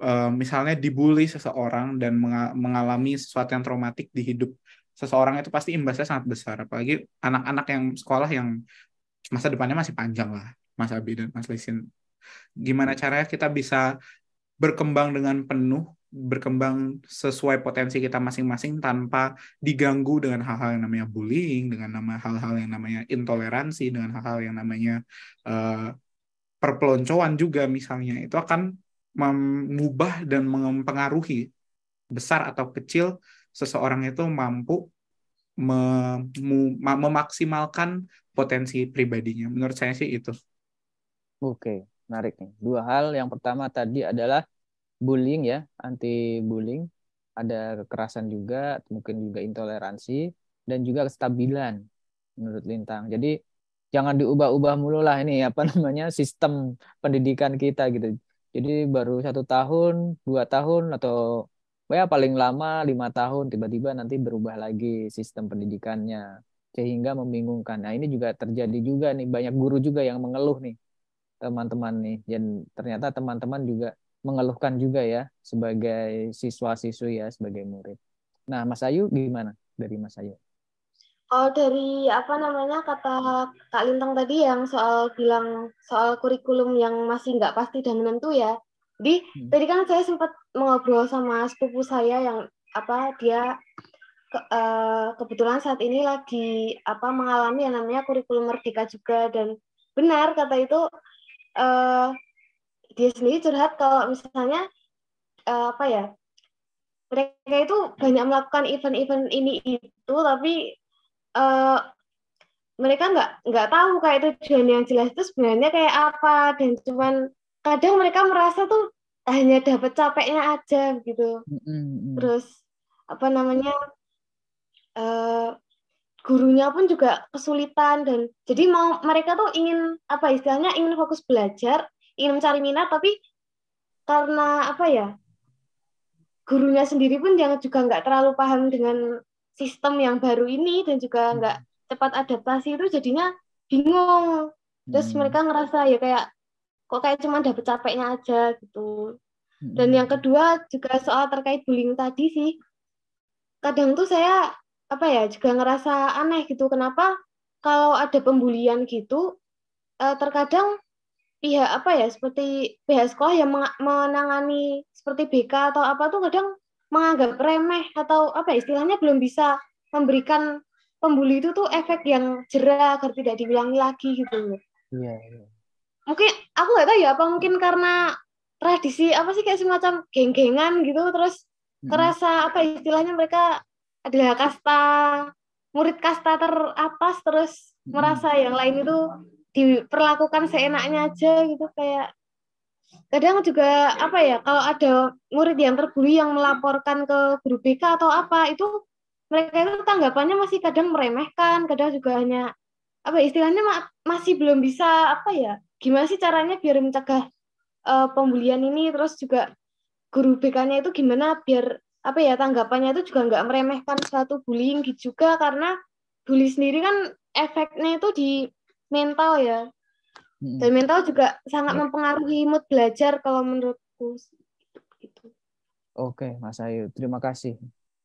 uh, misalnya dibully seseorang dan mengalami sesuatu yang traumatik di hidup seseorang itu pasti imbasnya sangat besar. Apalagi anak-anak yang sekolah yang masa depannya masih panjang lah Mas Abi dan Mas Lisin. Gimana caranya kita bisa berkembang dengan penuh, berkembang sesuai potensi kita masing-masing tanpa diganggu dengan hal-hal yang namanya bullying, dengan nama hal-hal yang namanya intoleransi, dengan hal-hal yang namanya uh, perpeloncoan juga misalnya. Itu akan mengubah dan mempengaruhi besar atau kecil seseorang itu mampu mem memaksimalkan potensi pribadinya. Menurut saya sih itu. Oke menarik nih. Dua hal. Yang pertama tadi adalah bullying ya, anti bullying. Ada kekerasan juga, mungkin juga intoleransi dan juga kestabilan menurut Lintang. Jadi jangan diubah-ubah mulu lah ini apa namanya sistem pendidikan kita gitu. Jadi baru satu tahun, dua tahun atau ya paling lama lima tahun tiba-tiba nanti berubah lagi sistem pendidikannya sehingga membingungkan. Nah ini juga terjadi juga nih banyak guru juga yang mengeluh nih teman-teman nih dan ternyata teman-teman juga mengeluhkan juga ya sebagai siswa-siswi ya sebagai murid. Nah, Mas Ayu gimana dari Mas Ayu? Oh, dari apa namanya kata Kak Lintang tadi yang soal bilang soal kurikulum yang masih nggak pasti dan menentu ya. Jadi hmm. tadi kan saya sempat mengobrol sama sepupu saya yang apa dia ke, uh, kebetulan saat ini lagi apa mengalami yang namanya kurikulum merdeka juga dan benar kata itu uh, dia sendiri curhat kalau misalnya uh, apa ya mereka itu banyak melakukan event-event ini itu tapi uh, mereka nggak nggak tahu kayak tujuan yang jelas itu sebenarnya kayak apa. Dan cuman kadang mereka merasa tuh hanya dapat capeknya aja gitu. Mm-hmm. terus apa namanya uh, gurunya pun juga kesulitan. Dan jadi mau mereka tuh ingin apa istilahnya ingin fokus belajar ingin mencari minat tapi karena apa ya gurunya sendiri pun jangan juga nggak terlalu paham dengan sistem yang baru ini dan juga hmm. nggak cepat adaptasi itu jadinya bingung terus hmm. mereka ngerasa ya kayak kok kayak cuma dapet capeknya aja gitu dan yang hmm. kedua juga soal terkait bullying tadi sih kadang tuh saya apa ya juga ngerasa aneh gitu kenapa kalau ada pembulian gitu eh, terkadang pihak apa ya seperti pihak sekolah yang menangani seperti BK atau apa tuh kadang menganggap remeh atau apa ya, istilahnya belum bisa memberikan pembuli itu tuh efek yang jerah agar tidak diulangi lagi gitu Iya. iya. Mungkin aku nggak tahu ya apa mungkin karena tradisi apa sih kayak semacam geng-gengan gitu terus hmm. terasa apa istilahnya mereka adalah kasta murid kasta teratas terus hmm. merasa yang lain itu diperlakukan seenaknya aja gitu kayak kadang juga apa ya kalau ada murid yang terbuli yang melaporkan ke guru BK atau apa itu mereka itu tanggapannya masih kadang meremehkan kadang juga hanya apa istilahnya masih belum bisa apa ya gimana sih caranya biar mencegah uh, pembulian ini terus juga guru BK-nya itu gimana biar apa ya tanggapannya itu juga nggak meremehkan suatu bullying gitu juga karena bully sendiri kan efeknya itu di mental ya. Dan mental juga sangat mempengaruhi mood belajar kalau menurutku. Gitu. Oke, Mas Ayu, terima kasih.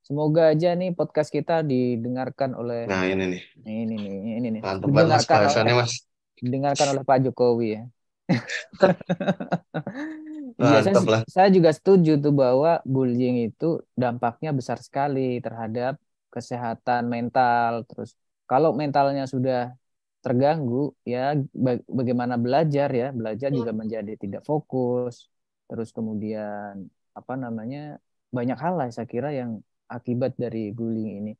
Semoga aja nih podcast kita didengarkan oleh Nah, ini nih. Ini nih, ini nih. Mantap banget Mas oleh, Mas. Didengarkan oleh Pak Jokowi ya. ya, saya, saya juga setuju tuh bahwa bullying itu dampaknya besar sekali terhadap kesehatan mental. Terus kalau mentalnya sudah terganggu ya bagaimana belajar ya. Belajar juga iya. menjadi tidak fokus. Terus kemudian apa namanya banyak hal lah saya kira yang akibat dari bullying ini.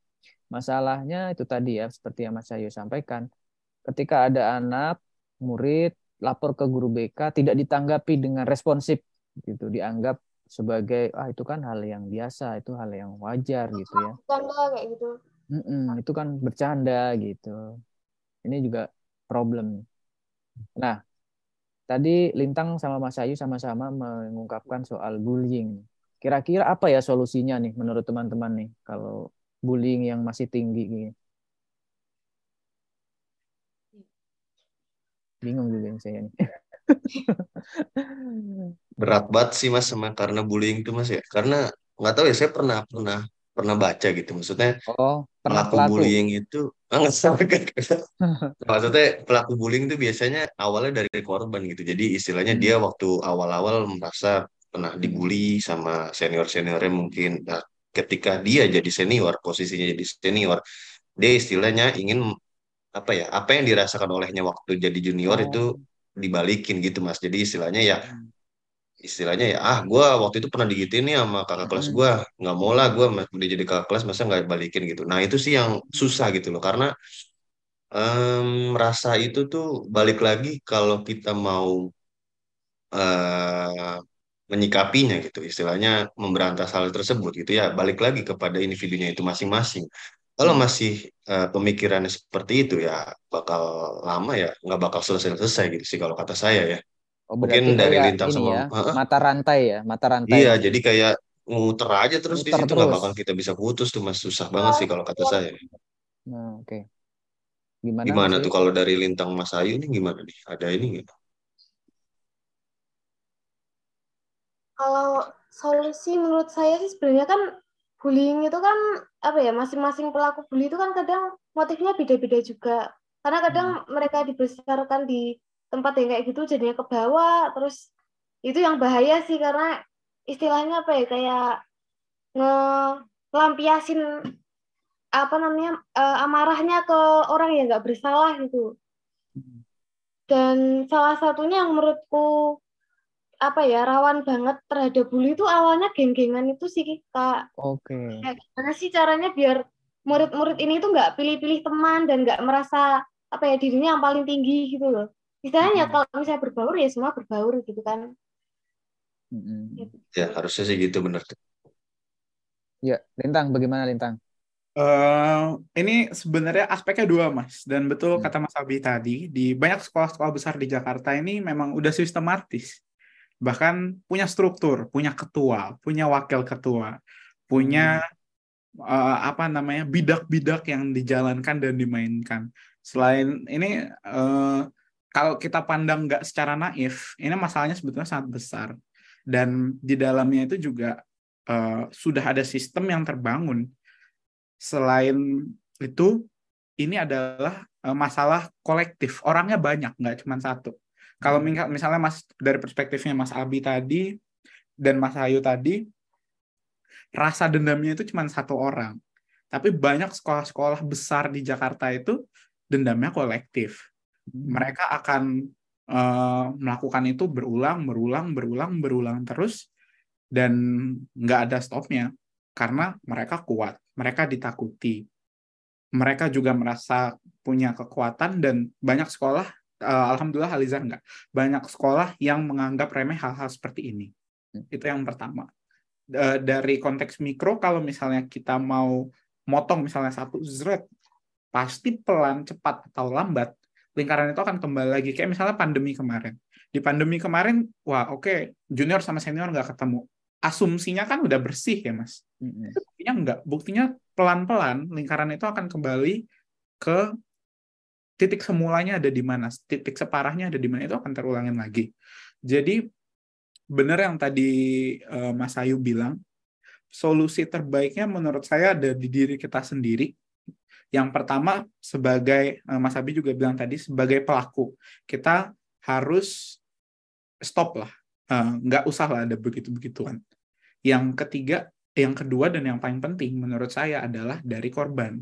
Masalahnya itu tadi ya seperti yang Mas Ayu sampaikan. Ketika ada anak murid lapor ke guru BK tidak ditanggapi dengan responsif gitu. Dianggap sebagai ah itu kan hal yang biasa itu hal yang wajar gitu ya. bercanda kayak gitu. Mm -mm, itu kan bercanda gitu ini juga problem. Nah, tadi Lintang sama Mas Ayu sama-sama mengungkapkan soal bullying. Kira-kira apa ya solusinya nih menurut teman-teman nih kalau bullying yang masih tinggi gini? Bingung juga saya nih. Berat banget sih mas sama karena bullying itu mas ya. Karena nggak tahu ya saya pernah pernah pernah baca gitu maksudnya oh, pelaku, pelaku. bullying itu. Kan maksudnya pelaku bullying itu biasanya awalnya dari korban gitu. Jadi istilahnya hmm. dia waktu awal-awal merasa pernah dibully sama senior seniornya mungkin. Nah ketika dia jadi senior posisinya jadi senior dia istilahnya ingin apa ya apa yang dirasakan olehnya waktu jadi junior oh. itu dibalikin gitu mas. Jadi istilahnya ya hmm istilahnya ya ah gue waktu itu pernah digituin nih sama kakak kelas gue nggak mau lah gue udah jadi kakak kelas masa nggak balikin gitu. Nah itu sih yang susah gitu loh karena um, rasa itu tuh balik lagi kalau kita mau uh, menyikapinya gitu istilahnya memberantas hal tersebut gitu ya. Balik lagi kepada individunya itu masing-masing. Kalau hmm. masih uh, pemikirannya seperti itu ya bakal lama ya nggak bakal selesai-selesai gitu sih kalau kata saya ya Oh, Mungkin dari lintang sama ya, mata rantai ya, mata rantai. Iya, jadi kayak muter aja terus muter di situ nggak bakal kita bisa putus tuh mas susah banget sih kalau kata saya. Nah, oke. Okay. Gimana, gimana tuh kalau dari lintang Mas Ayu ini gimana nih? Ada ini nggak? Kalau solusi menurut saya sih sebenarnya kan bullying itu kan apa ya masing-masing pelaku bully itu kan kadang motifnya beda-beda juga. Karena kadang hmm. mereka dibesarkan di tempat yang kayak gitu jadinya ke bawah terus itu yang bahaya sih karena istilahnya apa ya kayak nge lampiasin apa namanya uh, amarahnya ke orang yang nggak bersalah gitu dan salah satunya yang menurutku apa ya rawan banget terhadap bully itu awalnya geng-gengan itu sih kak. Oke. Okay. Ya, gimana sih caranya biar murid-murid ini tuh nggak pilih-pilih teman dan nggak merasa apa ya dirinya yang paling tinggi gitu loh. Istilahnya hmm. kalau misalnya berbaur ya semua berbaur gitu kan. Hmm. Gitu. Ya harusnya sih gitu bener. Ya, Lintang, bagaimana Lintang? Uh, ini sebenarnya aspeknya dua mas dan betul hmm. kata Mas Abi tadi di banyak sekolah-sekolah besar di Jakarta ini memang udah sistematis bahkan punya struktur punya ketua punya wakil ketua punya hmm. uh, apa namanya bidak-bidak yang dijalankan dan dimainkan selain ini uh, kalau kita pandang nggak secara naif ini masalahnya sebetulnya sangat besar. Dan di dalamnya itu juga uh, sudah ada sistem yang terbangun. Selain itu ini adalah uh, masalah kolektif. Orangnya banyak nggak cuma satu. Kalau hmm. misalnya mas dari perspektifnya mas Abi tadi dan mas Ayu tadi rasa dendamnya itu cuma satu orang. Tapi banyak sekolah-sekolah besar di Jakarta itu dendamnya kolektif. Mereka akan uh, melakukan itu berulang berulang berulang berulang terus dan nggak ada stopnya karena mereka kuat mereka ditakuti. Mereka juga merasa punya kekuatan dan banyak sekolah, uh, alhamdulillah Alizar enggak, banyak sekolah yang menganggap remeh hal-hal seperti ini. Itu yang pertama. Dari konteks mikro, kalau misalnya kita mau motong misalnya satu zret, pasti pelan, cepat, atau lambat, lingkaran itu akan kembali lagi. Kayak misalnya pandemi kemarin. Di pandemi kemarin, wah oke, okay, junior sama senior nggak ketemu asumsinya kan udah bersih ya mas. Mm-hmm. Buktinya enggak. Buktinya pelan-pelan lingkaran itu akan kembali ke titik semulanya ada di mana, titik separahnya ada di mana itu akan terulangin lagi. Jadi benar yang tadi uh, Mas Ayu bilang, solusi terbaiknya menurut saya ada di diri kita sendiri. Yang pertama sebagai uh, Mas Abi juga bilang tadi sebagai pelaku kita harus stop lah. Uh, nggak usah lah ada begitu begituan yang ketiga yang kedua dan yang paling penting menurut saya adalah dari korban.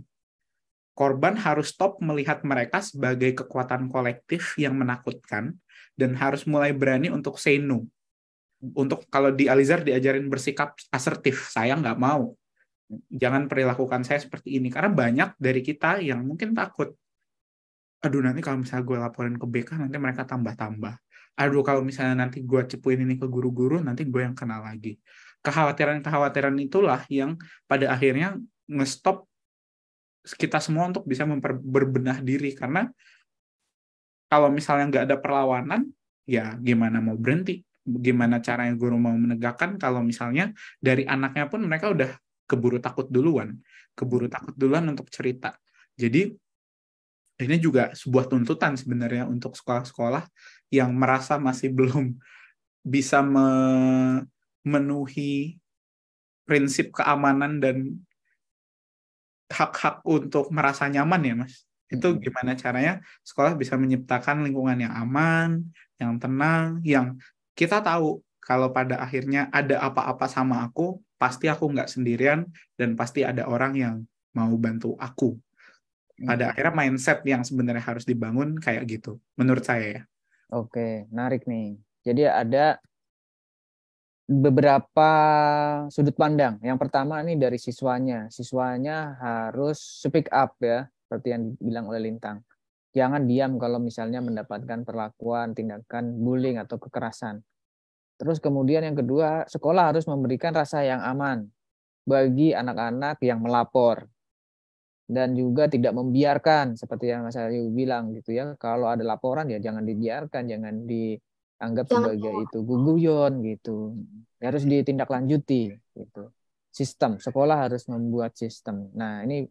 Korban harus stop melihat mereka sebagai kekuatan kolektif yang menakutkan dan harus mulai berani untuk say no. Untuk kalau di Alizar diajarin bersikap asertif saya nggak mau jangan perilakukan saya seperti ini karena banyak dari kita yang mungkin takut aduh nanti kalau misalnya gue laporin ke BK nanti mereka tambah-tambah. Aduh kalau misalnya nanti gue cepuin ini ke guru-guru nanti gue yang kenal lagi. Kekhawatiran-kekhawatiran itulah yang pada akhirnya ngestop kita semua untuk bisa berbenah diri. Karena kalau misalnya nggak ada perlawanan ya gimana mau berhenti? Gimana caranya guru mau menegakkan kalau misalnya dari anaknya pun mereka udah keburu takut duluan keburu takut duluan untuk cerita jadi ini juga sebuah tuntutan sebenarnya untuk sekolah-sekolah yang merasa masih belum bisa memenuhi prinsip keamanan dan hak-hak untuk merasa nyaman ya mas itu hmm. gimana caranya sekolah bisa menciptakan lingkungan yang aman yang tenang yang kita tahu kalau pada akhirnya ada apa-apa sama aku pasti aku nggak sendirian dan pasti ada orang yang mau bantu aku. Pada hmm. akhirnya mindset yang sebenarnya harus dibangun kayak gitu menurut saya ya. Oke menarik nih. Jadi ada beberapa sudut pandang. Yang pertama nih dari siswanya. Siswanya harus speak up ya seperti yang dibilang oleh Lintang. Jangan diam kalau misalnya mendapatkan perlakuan tindakan bullying atau kekerasan terus kemudian yang kedua sekolah harus memberikan rasa yang aman bagi anak-anak yang melapor. Dan juga tidak membiarkan seperti yang Mas Ayu bilang gitu ya kalau ada laporan ya jangan dibiarkan jangan dianggap sebagai itu guguyon gitu. Harus ditindaklanjuti gitu. Sistem sekolah harus membuat sistem. Nah ini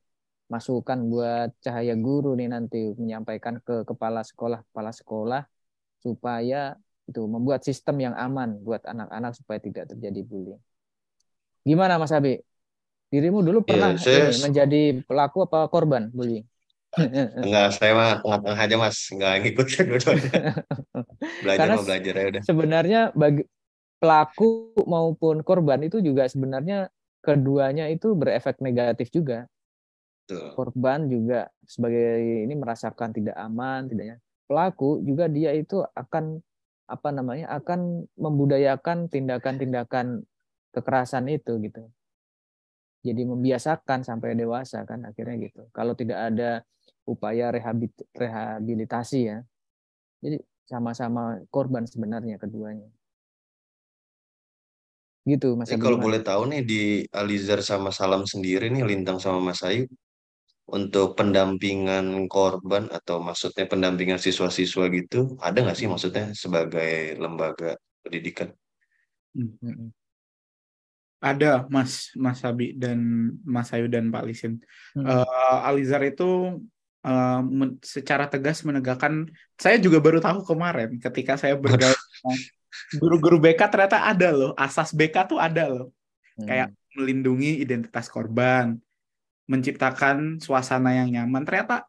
masukan buat cahaya guru nih nanti menyampaikan ke kepala sekolah kepala sekolah supaya itu membuat sistem yang aman buat anak-anak supaya tidak terjadi bullying gimana Mas Abi Dirimu dulu iya, pernah ya, saya... menjadi pelaku apa korban bullying? Enggak, saya mah tengah-tengah aja mas, enggak ngikutin dua-duanya. belajar Karena mau belajar ya udah. Sebenarnya bagi pelaku maupun korban itu juga sebenarnya keduanya itu berefek negatif juga. Tuh. korban juga sebagai ini merasakan tidak aman, tidaknya pelaku juga dia itu akan apa namanya akan membudayakan tindakan-tindakan kekerasan itu gitu. Jadi membiasakan sampai dewasa kan akhirnya gitu. Kalau tidak ada upaya rehabilitasi ya. Jadi sama-sama korban sebenarnya keduanya. Gitu Mas. Jadi kalau boleh tahu nih di Alizar sama Salam sendiri nih Lintang sama Mas Ayu untuk pendampingan korban atau maksudnya pendampingan siswa-siswa gitu ada nggak sih maksudnya sebagai lembaga pendidikan? Hmm. hmm. Ada Mas Mas Sabi dan Mas Ayu dan Pak Lisin. Hmm. Uh, Alizar itu uh, men secara tegas menegakkan. Saya juga baru tahu kemarin ketika saya bergaul guru-guru BK ternyata ada loh. Asas BK tuh ada loh. Hmm. Kayak melindungi identitas korban, menciptakan suasana yang nyaman ternyata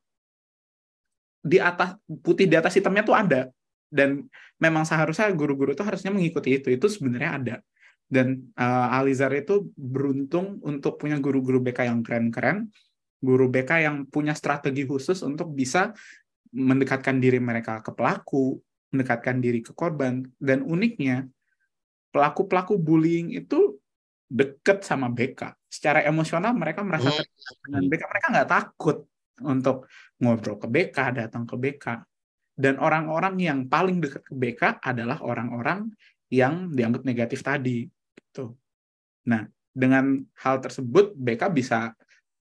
di atas putih di atas hitamnya tuh ada. Dan memang seharusnya guru-guru itu harusnya mengikuti itu. Itu sebenarnya ada. Dan uh, Alizar itu beruntung untuk punya guru-guru BK yang keren-keren. Guru BK yang punya strategi khusus untuk bisa mendekatkan diri mereka ke pelaku mendekatkan diri ke korban. Dan uniknya pelaku-pelaku bullying itu deket sama BK. Secara emosional mereka merasa hmm. dengan BK. Mereka nggak takut untuk ngobrol ke BK, datang ke BK. Dan orang-orang yang paling dekat ke BK adalah orang-orang yang dianggap negatif tadi. Gitu. Nah, dengan hal tersebut BK bisa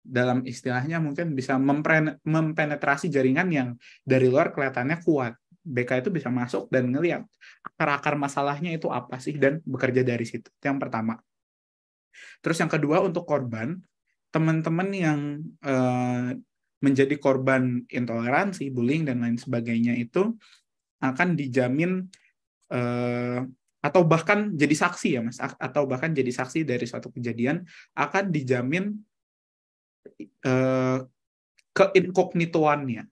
dalam istilahnya mungkin bisa mempenetrasi jaringan yang dari luar kelihatannya kuat. BK itu bisa masuk dan ngelihat akar-akar masalahnya itu apa sih dan bekerja dari situ. Itu yang pertama. Terus yang kedua untuk korban, teman-teman yang uh, menjadi korban intoleransi, bullying dan lain sebagainya itu akan dijamin uh, atau bahkan jadi saksi ya mas, atau bahkan jadi saksi dari suatu kejadian akan dijamin uh, keinkognitoannya.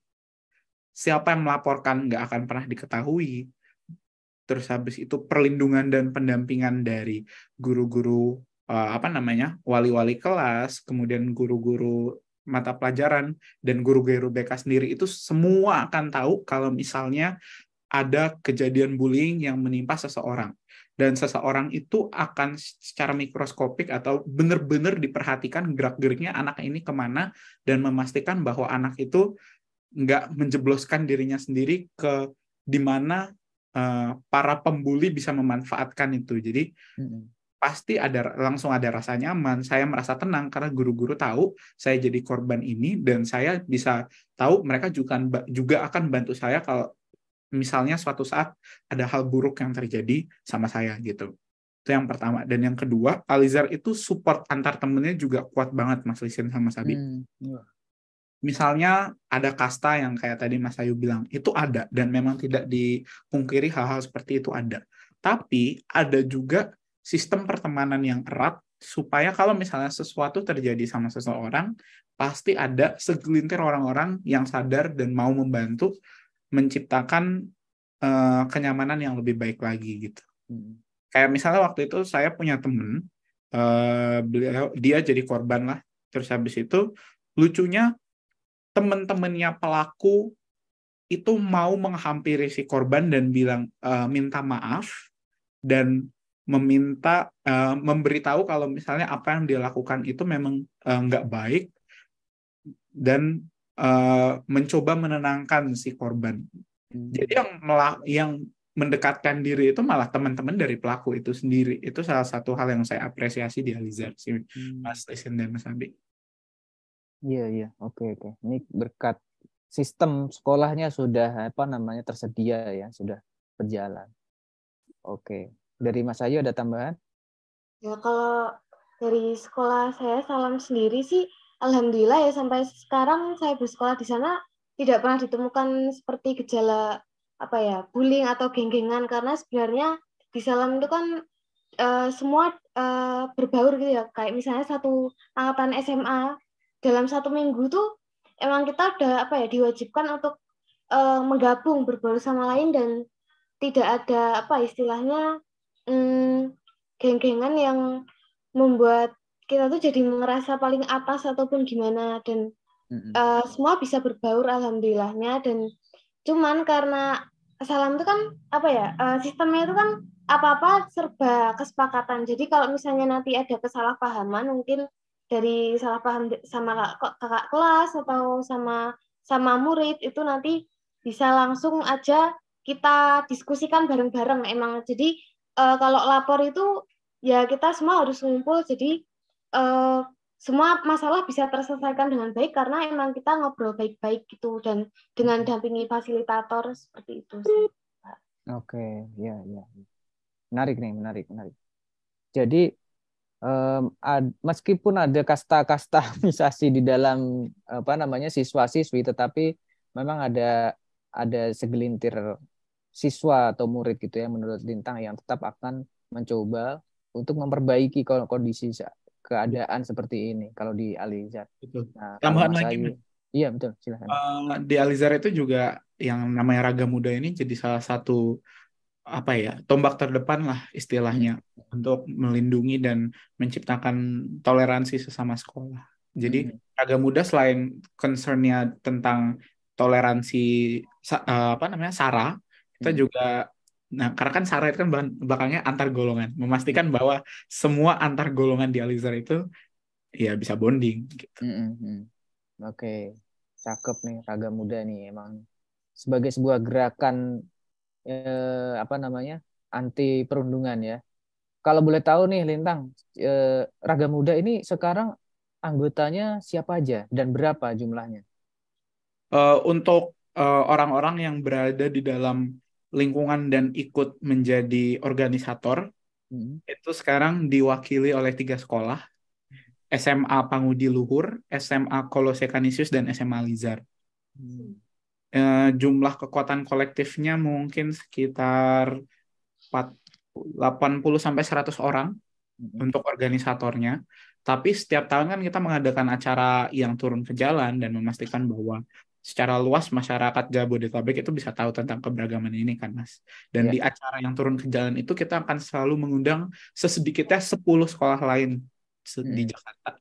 Siapa yang melaporkan nggak akan pernah diketahui. Terus habis itu perlindungan dan pendampingan dari guru-guru uh, apa namanya wali-wali kelas, kemudian guru-guru mata pelajaran dan guru-guru BK sendiri itu semua akan tahu kalau misalnya ada kejadian bullying yang menimpa seseorang dan seseorang itu akan secara mikroskopik atau benar-benar diperhatikan gerak-geriknya anak ini ke mana dan memastikan bahwa anak itu nggak menjebloskan dirinya sendiri ke di mana uh, para pembuli bisa memanfaatkan itu. Jadi pasti ada langsung ada rasa nyaman. Saya merasa tenang karena guru-guru tahu saya jadi korban ini dan saya bisa tahu mereka juga juga akan bantu saya kalau misalnya suatu saat ada hal buruk yang terjadi sama saya gitu. Itu yang pertama. Dan yang kedua, Alizar itu support antar temennya juga kuat banget Mas Lisin sama Sabi. Hmm, iya. Misalnya ada kasta yang kayak tadi Mas Ayu bilang, itu ada dan memang tidak dipungkiri hal-hal seperti itu ada. Tapi ada juga sistem pertemanan yang erat supaya kalau misalnya sesuatu terjadi sama seseorang pasti ada segelintir orang-orang yang sadar dan mau membantu menciptakan uh, kenyamanan yang lebih baik lagi gitu. Hmm. Kayak misalnya waktu itu saya punya temen, uh, beliau dia jadi korban lah. Terus habis itu lucunya temen-temennya pelaku itu mau menghampiri si korban dan bilang uh, minta maaf dan meminta uh, memberitahu kalau misalnya apa yang dia lakukan itu memang uh, nggak baik dan uh, mencoba menenangkan si korban. Hmm. Jadi yang yang mendekatkan diri itu malah teman-teman dari pelaku itu sendiri. Itu salah satu hal yang saya apresiasi di Alizar sih, hmm. Mas Lisin dan Mas Abi. Iya iya, oke oke. Ini berkat sistem sekolahnya sudah apa namanya tersedia ya, sudah berjalan. Oke. Dari Mas Ayu ada tambahan? Ya kalau dari sekolah saya salam sendiri sih alhamdulillah ya sampai sekarang saya bersekolah di sana tidak pernah ditemukan seperti gejala apa ya bullying atau geng-gengan karena sebenarnya di salam itu kan uh, semua uh, berbaur gitu ya kayak misalnya satu angkatan SMA dalam satu minggu tuh emang kita udah apa ya diwajibkan untuk uh, menggabung berbaur sama lain dan tidak ada apa istilahnya hmm, geng-gengan yang membuat kita tuh jadi merasa paling atas ataupun gimana dan uh, semua bisa berbaur alhamdulillahnya dan cuman karena salam itu kan apa ya uh, sistemnya itu kan apa-apa serba kesepakatan. Jadi kalau misalnya nanti ada kesalahpahaman mungkin dari salah paham sama kakak kelas atau sama sama murid itu nanti bisa langsung aja kita diskusikan bareng-bareng emang. Jadi uh, kalau lapor itu ya kita semua harus ngumpul jadi uh, semua masalah bisa terselesaikan dengan baik karena emang kita ngobrol baik-baik gitu dan dengan dampingi fasilitator seperti itu sih. Oke, ya ya. Menarik nih, menarik, menarik. Jadi um, ad, meskipun ada kasta-kasta misasi di dalam apa namanya siswa-siswi tetapi memang ada ada segelintir siswa atau murid gitu ya menurut Lintang yang tetap akan mencoba untuk memperbaiki kondisi keadaan seperti ini kalau di Alizar. Betul. Nah, Tambahan lagi. Ayu, iya betul, silahkan. Uh, di Alizar itu juga yang namanya raga muda ini jadi salah satu apa ya tombak terdepan lah istilahnya hmm. untuk melindungi dan menciptakan toleransi sesama sekolah. Jadi hmm. raga muda selain concernnya tentang toleransi uh, apa namanya sara, kita hmm. juga Nah, karena kan SARA itu kan belakangnya antar golongan, memastikan bahwa semua antar golongan di Alizar itu ya bisa bonding gitu. Mm -hmm. Oke, okay. cakep nih raga muda nih emang sebagai sebuah gerakan eh, apa namanya anti perundungan ya. Kalau boleh tahu nih Lintang, eh, raga muda ini sekarang anggotanya siapa aja dan berapa jumlahnya? Uh, untuk eh, orang-orang uh, yang berada di dalam lingkungan dan ikut menjadi organisator hmm. itu sekarang diwakili oleh tiga sekolah SMA Pangudi Luhur, SMA Kolose Kanisius dan SMA Lizar. Hmm. E, jumlah kekuatan kolektifnya mungkin sekitar 4, 80 sampai 100 orang hmm. untuk organisatornya. Tapi setiap tahun kan kita mengadakan acara yang turun ke jalan dan memastikan bahwa secara luas masyarakat Jabodetabek itu bisa tahu tentang keberagaman ini kan Mas. Dan yeah. di acara yang turun ke jalan itu kita akan selalu mengundang sesedikitnya 10 sekolah lain hmm. di Jakarta.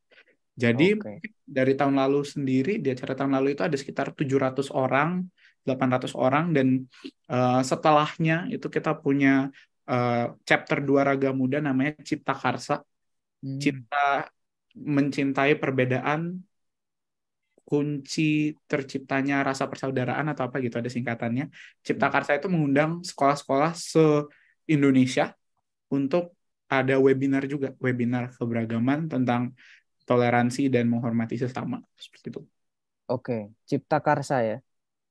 Jadi okay. dari tahun lalu sendiri di acara tahun lalu itu ada sekitar 700 orang, 800 orang dan uh, setelahnya itu kita punya uh, chapter 2 Raga Muda namanya Cipta Karsa. Hmm. Cinta mencintai perbedaan kunci terciptanya rasa persaudaraan atau apa gitu ada singkatannya. Cipta hmm. Karsa itu mengundang sekolah-sekolah se-Indonesia untuk ada webinar juga, webinar keberagaman tentang toleransi dan menghormati sesama seperti itu. Oke, Cipta Karsa ya.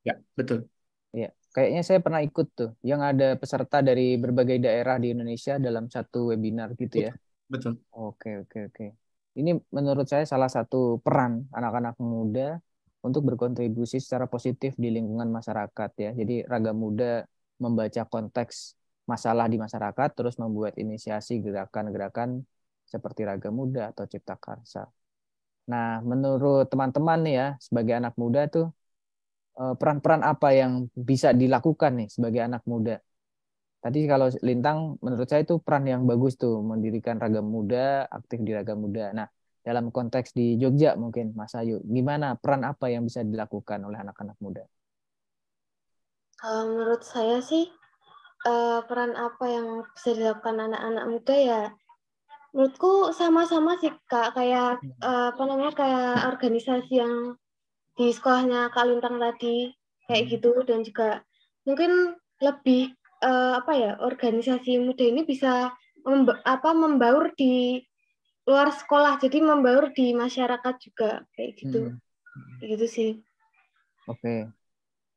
Ya, betul. Iya, kayaknya saya pernah ikut tuh yang ada peserta dari berbagai daerah di Indonesia dalam satu webinar gitu ya. Betul. Oke, oke, oke ini menurut saya salah satu peran anak-anak muda untuk berkontribusi secara positif di lingkungan masyarakat ya. Jadi raga muda membaca konteks masalah di masyarakat terus membuat inisiasi gerakan-gerakan seperti raga muda atau cipta karsa. Nah, menurut teman-teman nih ya sebagai anak muda tuh eh, peran-peran apa yang bisa dilakukan nih sebagai anak muda Tadi kalau Lintang menurut saya itu peran yang bagus tuh mendirikan ragam muda, aktif di ragam muda. Nah, dalam konteks di Jogja mungkin Mas Ayu, gimana peran apa yang bisa dilakukan oleh anak-anak muda? Kalau menurut saya sih eh, peran apa yang bisa dilakukan anak-anak muda ya menurutku sama-sama sih kak kayak hmm. eh, apa namanya kayak organisasi yang di sekolahnya Kak Lintang tadi kayak hmm. gitu dan juga mungkin lebih uh, apa ya organisasi muda ini bisa memba apa membaur di luar sekolah jadi membaur di masyarakat juga kayak gitu. Hmm. gitu sih. Oke.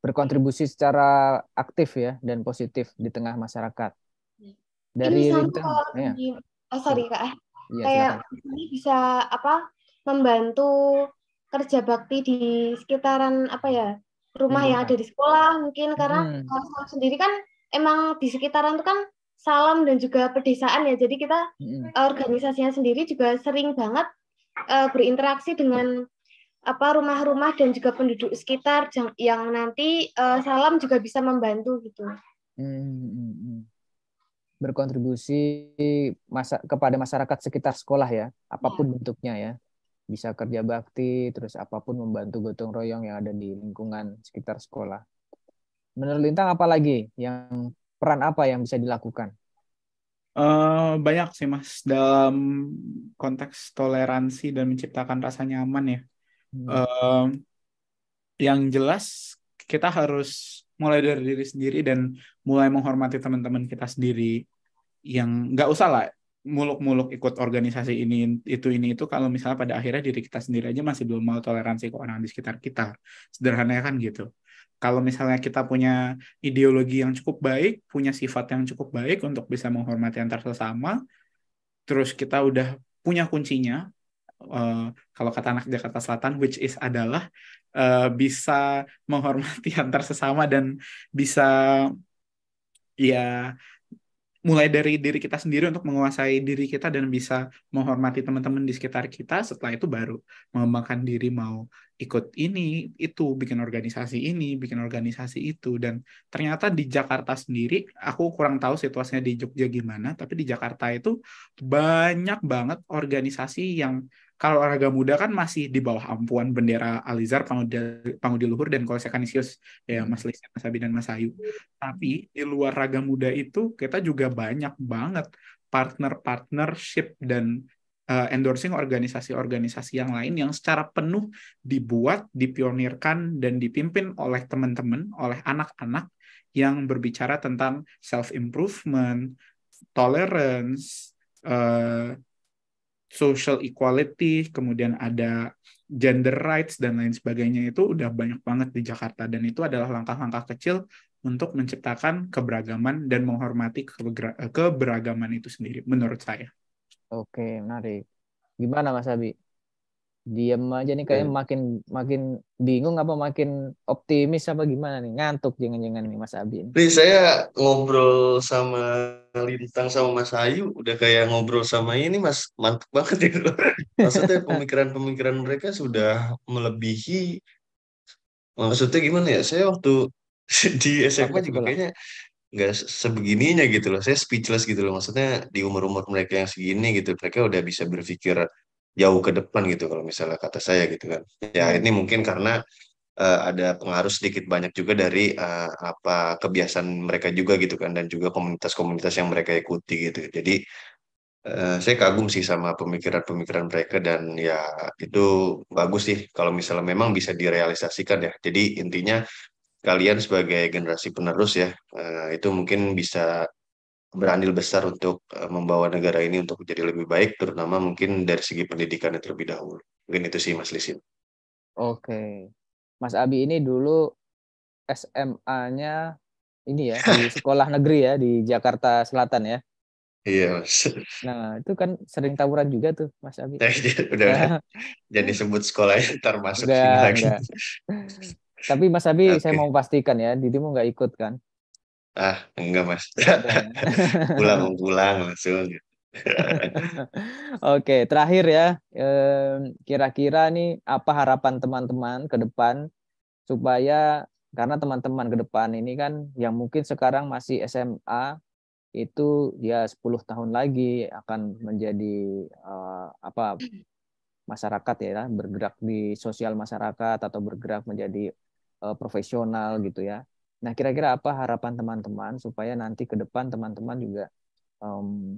Berkontribusi secara aktif ya dan positif di tengah masyarakat. Dari ini ya. di, oh, sorry kak ya, kayak ini bisa apa membantu kerja bakti di sekitaran apa ya rumah yang ada di sekolah mungkin karena hmm. kalau sendiri kan emang di sekitaran itu kan salam dan juga pedesaan ya. Jadi kita hmm. organisasinya sendiri juga sering banget uh, berinteraksi dengan apa rumah-rumah dan juga penduduk sekitar yang, yang nanti uh, salam juga bisa membantu gitu. Hmm. Berkontribusi masa kepada masyarakat sekitar sekolah ya, apa pun ya. bentuknya ya. bisa kerja bakti, terus apa pun membantu gotong royong yang ada di lingkungan sekitar sekolah. Menurut Lintang apa lagi yang peran apa yang bisa dilakukan? Uh, banyak sih mas dalam konteks toleransi dan menciptakan rasa nyaman ya. Hmm. Uh, yang jelas kita harus mulai dari diri sendiri dan mulai menghormati teman-teman kita sendiri yang nggak usah lah muluk-muluk ikut organisasi ini itu ini itu kalau misalnya pada akhirnya diri kita sendiri aja masih belum mau toleransi ke orang di sekitar kita. Sederhananya kan gitu. Kalau misalnya kita punya ideologi yang cukup baik punya sifat yang cukup baik untuk bisa menghormati antar sesama terus kita udah punya kuncinya uh, kalau kata anak Jakarta Selatan which is adalah uh, bisa menghormati antar sesama dan bisa ya mulai dari diri kita sendiri untuk menguasai diri kita dan bisa menghormati teman-teman di sekitar kita setelah itu baru mengembangkan diri mau ikut ini itu bikin organisasi ini bikin organisasi itu. Dan ternyata di Jakarta sendiri aku kurang tahu situasinya di Jogja gimana tapi di Jakarta itu banyak banget organisasi yang kalau olahraga muda kan masih di bawah ampuan bendera Alizar, Pangudi, Luhur, dan Kolose Kanisius, ya Mas Lisa, Mas Abi, dan Mas Ayu. Tapi di luar raga muda itu kita juga banyak banget partner-partnership dan uh, endorsing organisasi-organisasi yang lain yang secara penuh dibuat, dipionirkan, dan dipimpin oleh teman-teman, oleh anak-anak yang berbicara tentang self-improvement, tolerance, uh, social equality, kemudian ada gender rights dan lain sebagainya itu udah banyak banget di Jakarta dan itu adalah langkah-langkah kecil untuk menciptakan keberagaman dan menghormati keberagaman itu sendiri menurut saya. Oke, menarik. Gimana Mas Abi? Diam aja nih kayak makin makin bingung apa makin optimis apa gimana nih? Ngantuk jangan-jangan nih Mas Abi. Nih saya ngobrol sama Lintang sama Mas Ayu udah kayak ngobrol sama ini Mas mantap banget ya. Maksudnya pemikiran-pemikiran mereka sudah melebihi maksudnya gimana ya? Saya waktu di SMA juga kayaknya nggak sebegininya gitu loh. Saya speechless gitu loh. Maksudnya di umur-umur mereka yang segini gitu, mereka udah bisa berpikir jauh ke depan gitu kalau misalnya kata saya gitu kan. Ya hmm. ini mungkin karena uh, ada pengaruh sedikit banyak juga dari uh, apa kebiasaan mereka juga gitu kan dan juga komunitas-komunitas yang mereka ikuti gitu. Jadi uh, saya kagum sih sama pemikiran-pemikiran mereka dan ya itu bagus sih kalau misalnya memang bisa direalisasikan ya. Jadi intinya kalian sebagai generasi penerus ya uh, itu mungkin bisa berandil besar untuk uh, membawa negara ini untuk menjadi lebih baik, terutama mungkin dari segi pendidikan terlebih dahulu. Mungkin itu sih Mas Lisin. Oke, Mas Abi ini dulu SMA-nya ini ya di sekolah negeri ya di Jakarta Selatan ya. Iya mas. Nah itu kan sering tawuran juga tuh Mas Abi. Udah, udah. jadi sebut sekolahnya ntar masuk udah, lagi. Tapi Mas Abi okay. saya mau pastikan ya, Didimu nggak ikut kan? Ah, enggak mas. pulang pulang langsung. Oke, terakhir ya, kira-kira nih apa harapan teman-teman ke depan supaya karena teman-teman ke depan ini kan yang mungkin sekarang masih SMA itu ya 10 tahun lagi akan menjadi uh, apa masyarakat ya bergerak di sosial masyarakat atau bergerak menjadi profesional gitu ya. Nah, kira-kira apa harapan teman-teman supaya nanti ke depan teman-teman juga um,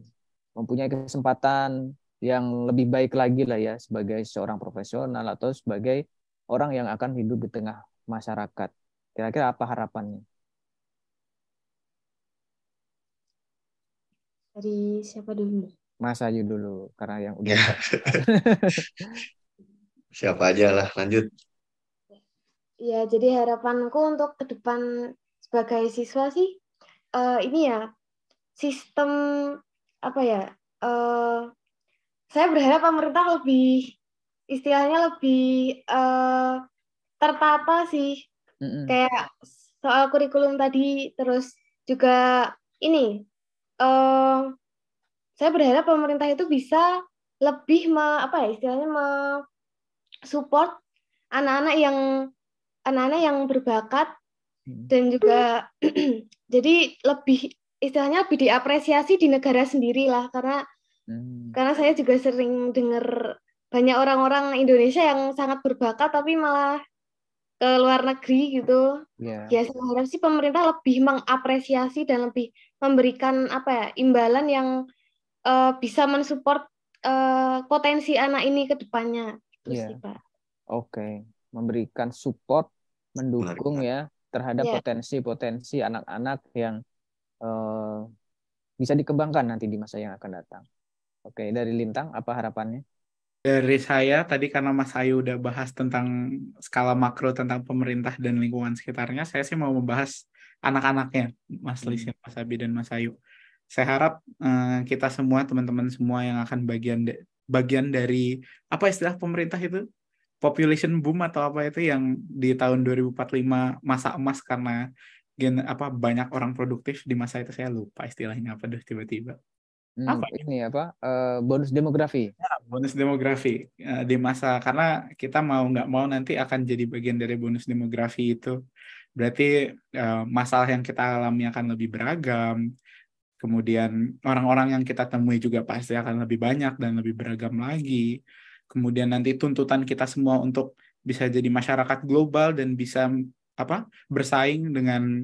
mempunyai kesempatan yang lebih baik lagi lah ya sebagai seorang profesional atau sebagai orang yang akan hidup di tengah masyarakat. Kira-kira apa harapannya? Dari siapa dulu? Mas Ayu dulu, karena yang udah. Ya. siapa aja lah, lanjut. Ya, jadi harapanku untuk ke depan sebagai siswa sih uh, ini ya sistem apa ya? Uh, saya berharap pemerintah lebih istilahnya lebih uh, tertata sih. Mm-hmm. Kayak soal kurikulum tadi, terus juga ini uh, saya berharap pemerintah itu bisa lebih me, apa ya istilahnya me support anak-anak yang anak-anak yang berbakat hmm. dan juga jadi lebih istilahnya lebih diapresiasi di negara sendiri lah karena hmm. karena saya juga sering dengar banyak orang-orang Indonesia yang sangat berbakat tapi malah ke luar negeri gitu. Ya. Ya saya harap sih pemerintah lebih mengapresiasi dan lebih memberikan apa ya imbalan yang uh, bisa mensupport uh, potensi anak ini ke depannya. Gitu Iya. sih, Pak. Oke, memberikan support, mendukung ya terhadap Iya. potensi-potensi anak-anak yang eh, bisa dikembangkan nanti di masa yang akan datang. Oke, dari Lintang apa harapannya? Dari saya tadi karena Mas Ayu udah bahas tentang skala makro tentang pemerintah dan lingkungan sekitarnya, saya sih mau membahas anak-anaknya, Mas Hmm. Lisin, Mas Abi dan Mas Ayu. Saya harap eh, kita semua teman-teman semua yang akan bagian bagian dari apa istilah pemerintah itu population boom atau apa itu yang di tahun 2045 masa emas karena gen apa banyak orang produktif di masa itu saya lupa istilahnya apa deh tiba-tiba. Hmm, Apa? ini apa? eh, bonus demografi. bonus demografi eh, di masa karena kita mau nggak mau nanti akan jadi bagian dari bonus demografi itu berarti eh, masalah yang kita alami akan lebih beragam kemudian orang-orang yang kita temui juga pasti akan lebih banyak dan lebih beragam lagi kemudian nanti tuntutan kita semua untuk bisa jadi masyarakat global dan bisa apa bersaing dengan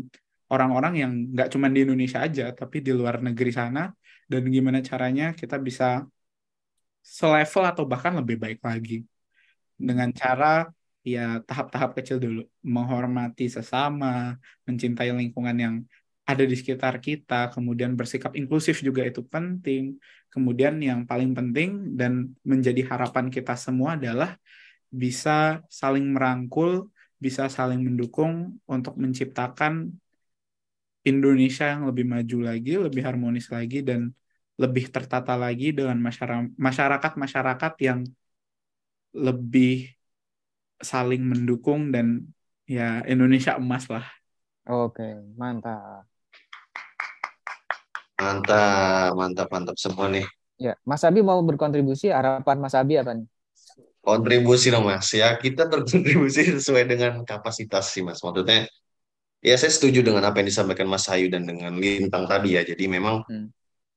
orang-orang yang nggak cuma di Indonesia aja tapi di luar negeri sana. Dan gimana caranya kita bisa selevel atau bahkan lebih baik lagi dengan cara ya tahap-tahap kecil dulu. Menghormati sesama mencintai lingkungan yang ada di sekitar kita kemudian bersikap inklusif juga itu penting kemudian yang paling penting dan menjadi harapan kita semua adalah bisa saling merangkul bisa saling mendukung untuk menciptakan Indonesia yang lebih maju lagi lebih harmonis lagi dan lebih tertata lagi dengan masyarakat-masyarakat yang lebih saling mendukung dan ya Indonesia emas lah. Oke, mantap. Mantap, mantap, mantap semua nih. Ya, Mas Abi mau berkontribusi. Harapan Mas Abi apa nih? Kontribusi dong Mas. Ya kita berkontribusi sesuai dengan kapasitas sih Mas. Maksudnya ya saya setuju dengan apa yang disampaikan Mas Hayu dan dengan Lintang tadi ya. Jadi memang Hmm.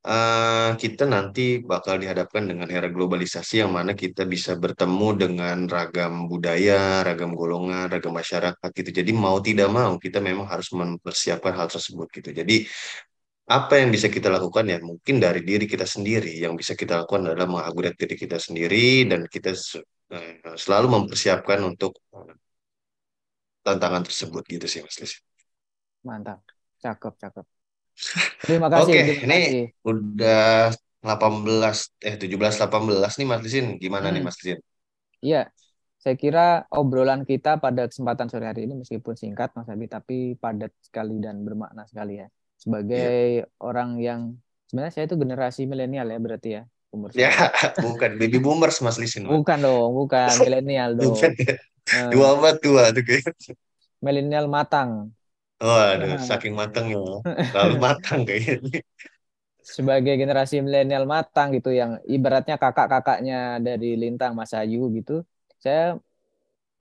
eh, kita nanti bakal dihadapkan dengan era globalisasi yang mana kita bisa bertemu dengan ragam budaya, ragam golongan, ragam masyarakat gitu. Jadi mau tidak mau kita memang harus mempersiapkan hal tersebut gitu. Jadi apa yang bisa kita lakukan ya mungkin dari diri kita sendiri yang bisa kita lakukan adalah mengupgrade diri kita sendiri dan kita eh, selalu mempersiapkan untuk eh, tantangan tersebut gitu sih Mas Lis. Mantap. Cakep, cakep. Terima kasih. Oke, terima ini udah 18 eh 17 18 nih Mas Lisin. Gimana nih Hmm. Mas Lisin? Iya, saya kira obrolan kita pada kesempatan sore hari ini meskipun singkat Mas Abi, tapi padat sekali dan bermakna sekali ya. Sebagai orang yang sebenarnya saya itu generasi milenial ya berarti ya umur Ya, saya. bukan baby boomers Mas Lisin. Bukan dong, bukan milenial dong. Bukan ya. Eh, Dua abad tua tuh kayaknya. milenial matang. Waduh, Nah. saking matangnya. Lalu matang kayaknya. Sebagai generasi milenial matang gitu yang ibaratnya kakak-kakaknya dari Lintang Mas Ayu gitu, saya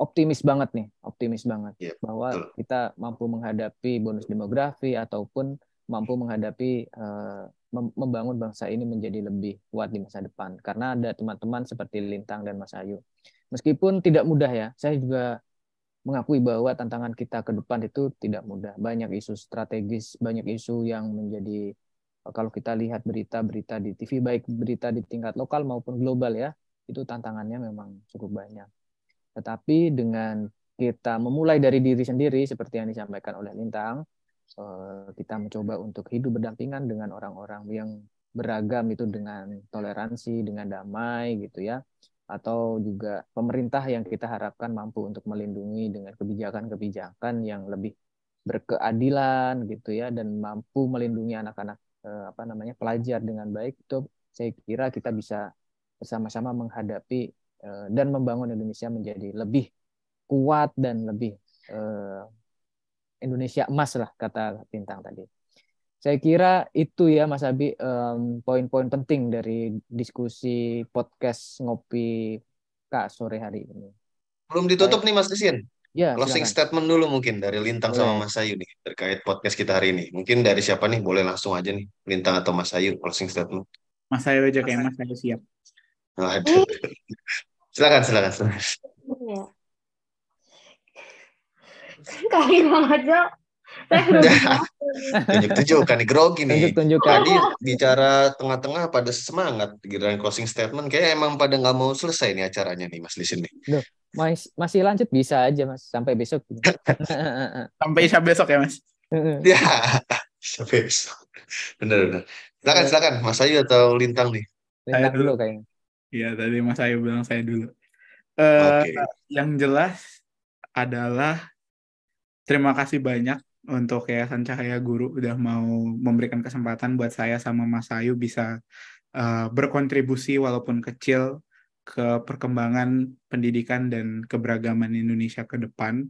optimis banget nih, optimis banget Iya, bahwa betul. kita mampu menghadapi bonus demografi ataupun mampu menghadapi eh, mem- membangun bangsa ini menjadi lebih kuat di masa depan. Karena ada teman-teman seperti Lintang dan Mas Ayu. Meskipun tidak mudah ya, saya juga mengakui bahwa tantangan kita ke depan itu tidak mudah. Banyak isu strategis, banyak isu yang menjadi kalau kita lihat berita-berita di TV baik berita di tingkat lokal maupun global ya, itu tantangannya memang cukup banyak. Tetapi dengan kita memulai dari diri sendiri seperti yang disampaikan oleh Lintang, eh, kita mencoba untuk hidup berdampingan dengan orang-orang yang beragam itu dengan toleransi, dengan damai gitu ya. Atau juga pemerintah yang kita harapkan mampu untuk melindungi dengan kebijakan-kebijakan yang lebih berkeadilan gitu ya dan mampu melindungi anak-anak eh, apa namanya pelajar dengan baik itu saya kira kita bisa bersama-sama menghadapi eh, dan membangun Indonesia menjadi lebih kuat dan lebih eh, Indonesia emas lah kata Bintang tadi. Saya kira itu ya Mas Abi poin-poin penting dari diskusi podcast ngopi Kak sore hari ini. Belum ditutup nih Mas Lisin. Ya, Closing silakan. statement dulu mungkin dari Lintang sama Boleh. Mas Ayu nih terkait podcast kita hari ini. Mungkin dari siapa nih? Boleh langsung aja nih. Lintang atau Mas Ayu closing statement. Mas saya aja kayak Mas saya siap. Waduh. Silakan, silakan, silakan. Ya. Kali Bang Ajo, saya grogi banget. Tunjuk-tunjukkan nih grogi nih. Tunjuk-tunjukkan. Tadi bicara tengah-tengah pada semangat giliran closing statement kayak emang pada nggak mau selesai nih acaranya nih Mas Lisin nih. Mas, masih lanjut bisa aja mas sampai besok. Sampai Isya besok ya, Mas. Ya, sampai besok. Bener bener. Silakan silakan Mas Ayu atau Lintang nih. Lintang dulu. dulu kayaknya. Iya, tadi Mas Ayu bilang saya dulu. Eh, Oke. Yang jelas adalah terima kasih banyak untuk Yayasan Cahaya Guru udah mau memberikan kesempatan buat saya sama Mas Ayu bisa eh, berkontribusi walaupun kecil ke perkembangan pendidikan dan keberagaman Indonesia ke depan.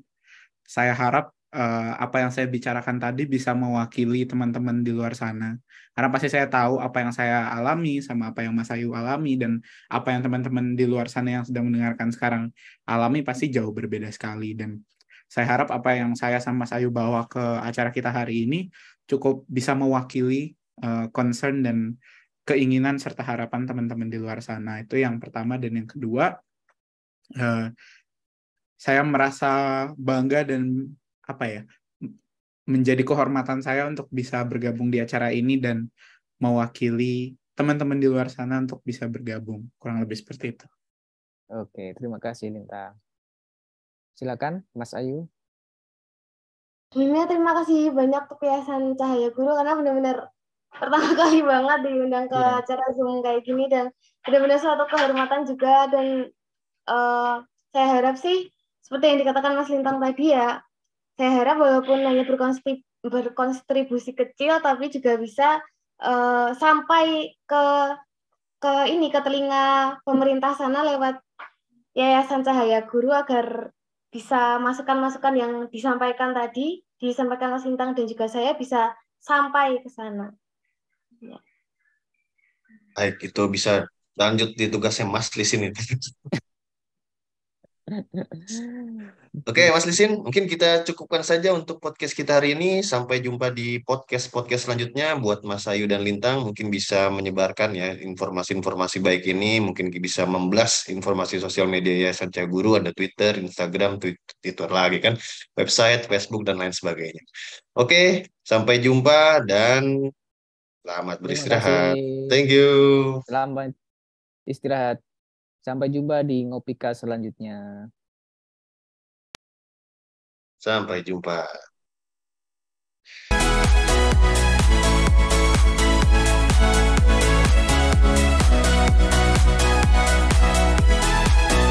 Saya harap eh, apa yang saya bicarakan tadi bisa mewakili teman-teman di luar sana. Karena pasti saya tahu apa yang saya alami sama apa yang Mas Ayu alami dan apa yang teman-teman di luar sana yang sedang mendengarkan sekarang alami pasti jauh berbeda sekali dan saya harap apa yang saya sama Mas Ayu bawa ke acara kita hari ini cukup bisa mewakili eh, concern dan keinginan serta harapan teman-teman di luar sana itu yang pertama dan yang kedua eh, saya merasa bangga dan apa ya menjadi kehormatan saya untuk bisa bergabung di acara ini dan mewakili teman-teman di luar sana untuk bisa bergabung kurang lebih seperti itu. Oke, terima kasih Lintang. Silakan Mas Ayu. Sebelumnya terima kasih banyak Yayasan Cahaya Guru karena benar-benar pertama kali banget diundang ke Iya. acara Zoom kayak gini dan benar-benar suatu kehormatan juga dan eh, saya harap sih seperti yang dikatakan Mas Lintang tadi ya, saya harap walaupun hanya berkonstribusi, berkontribusi kecil tapi juga bisa eh, sampai ke ke ini ke telinga pemerintah sana lewat Yayasan Cahaya Guru agar bisa masukan-masukan yang disampaikan tadi, disampaikan Mas Lintang dan juga saya bisa sampai ke sana. Baik, itu bisa lanjut di tugasnya Mas Lisin itu. Oke, Mas Lisin, mungkin kita cukupkan saja untuk podcast kita hari ini. Sampai jumpa di podcast-podcast selanjutnya. Buat Mas Ayu dan Lintang, mungkin bisa menyebarkan ya informasi-informasi baik ini. Mungkin bisa memblas informasi sosial media Yayasan Guru, ada Twitter, Instagram, Twitter, lagi kan, website, Facebook, dan lain sebagainya. Oke, sampai jumpa dan selamat beristirahat. Thank you. Selamat istirahat. Sampai jumpa di Ngopika selanjutnya. Sampai jumpa.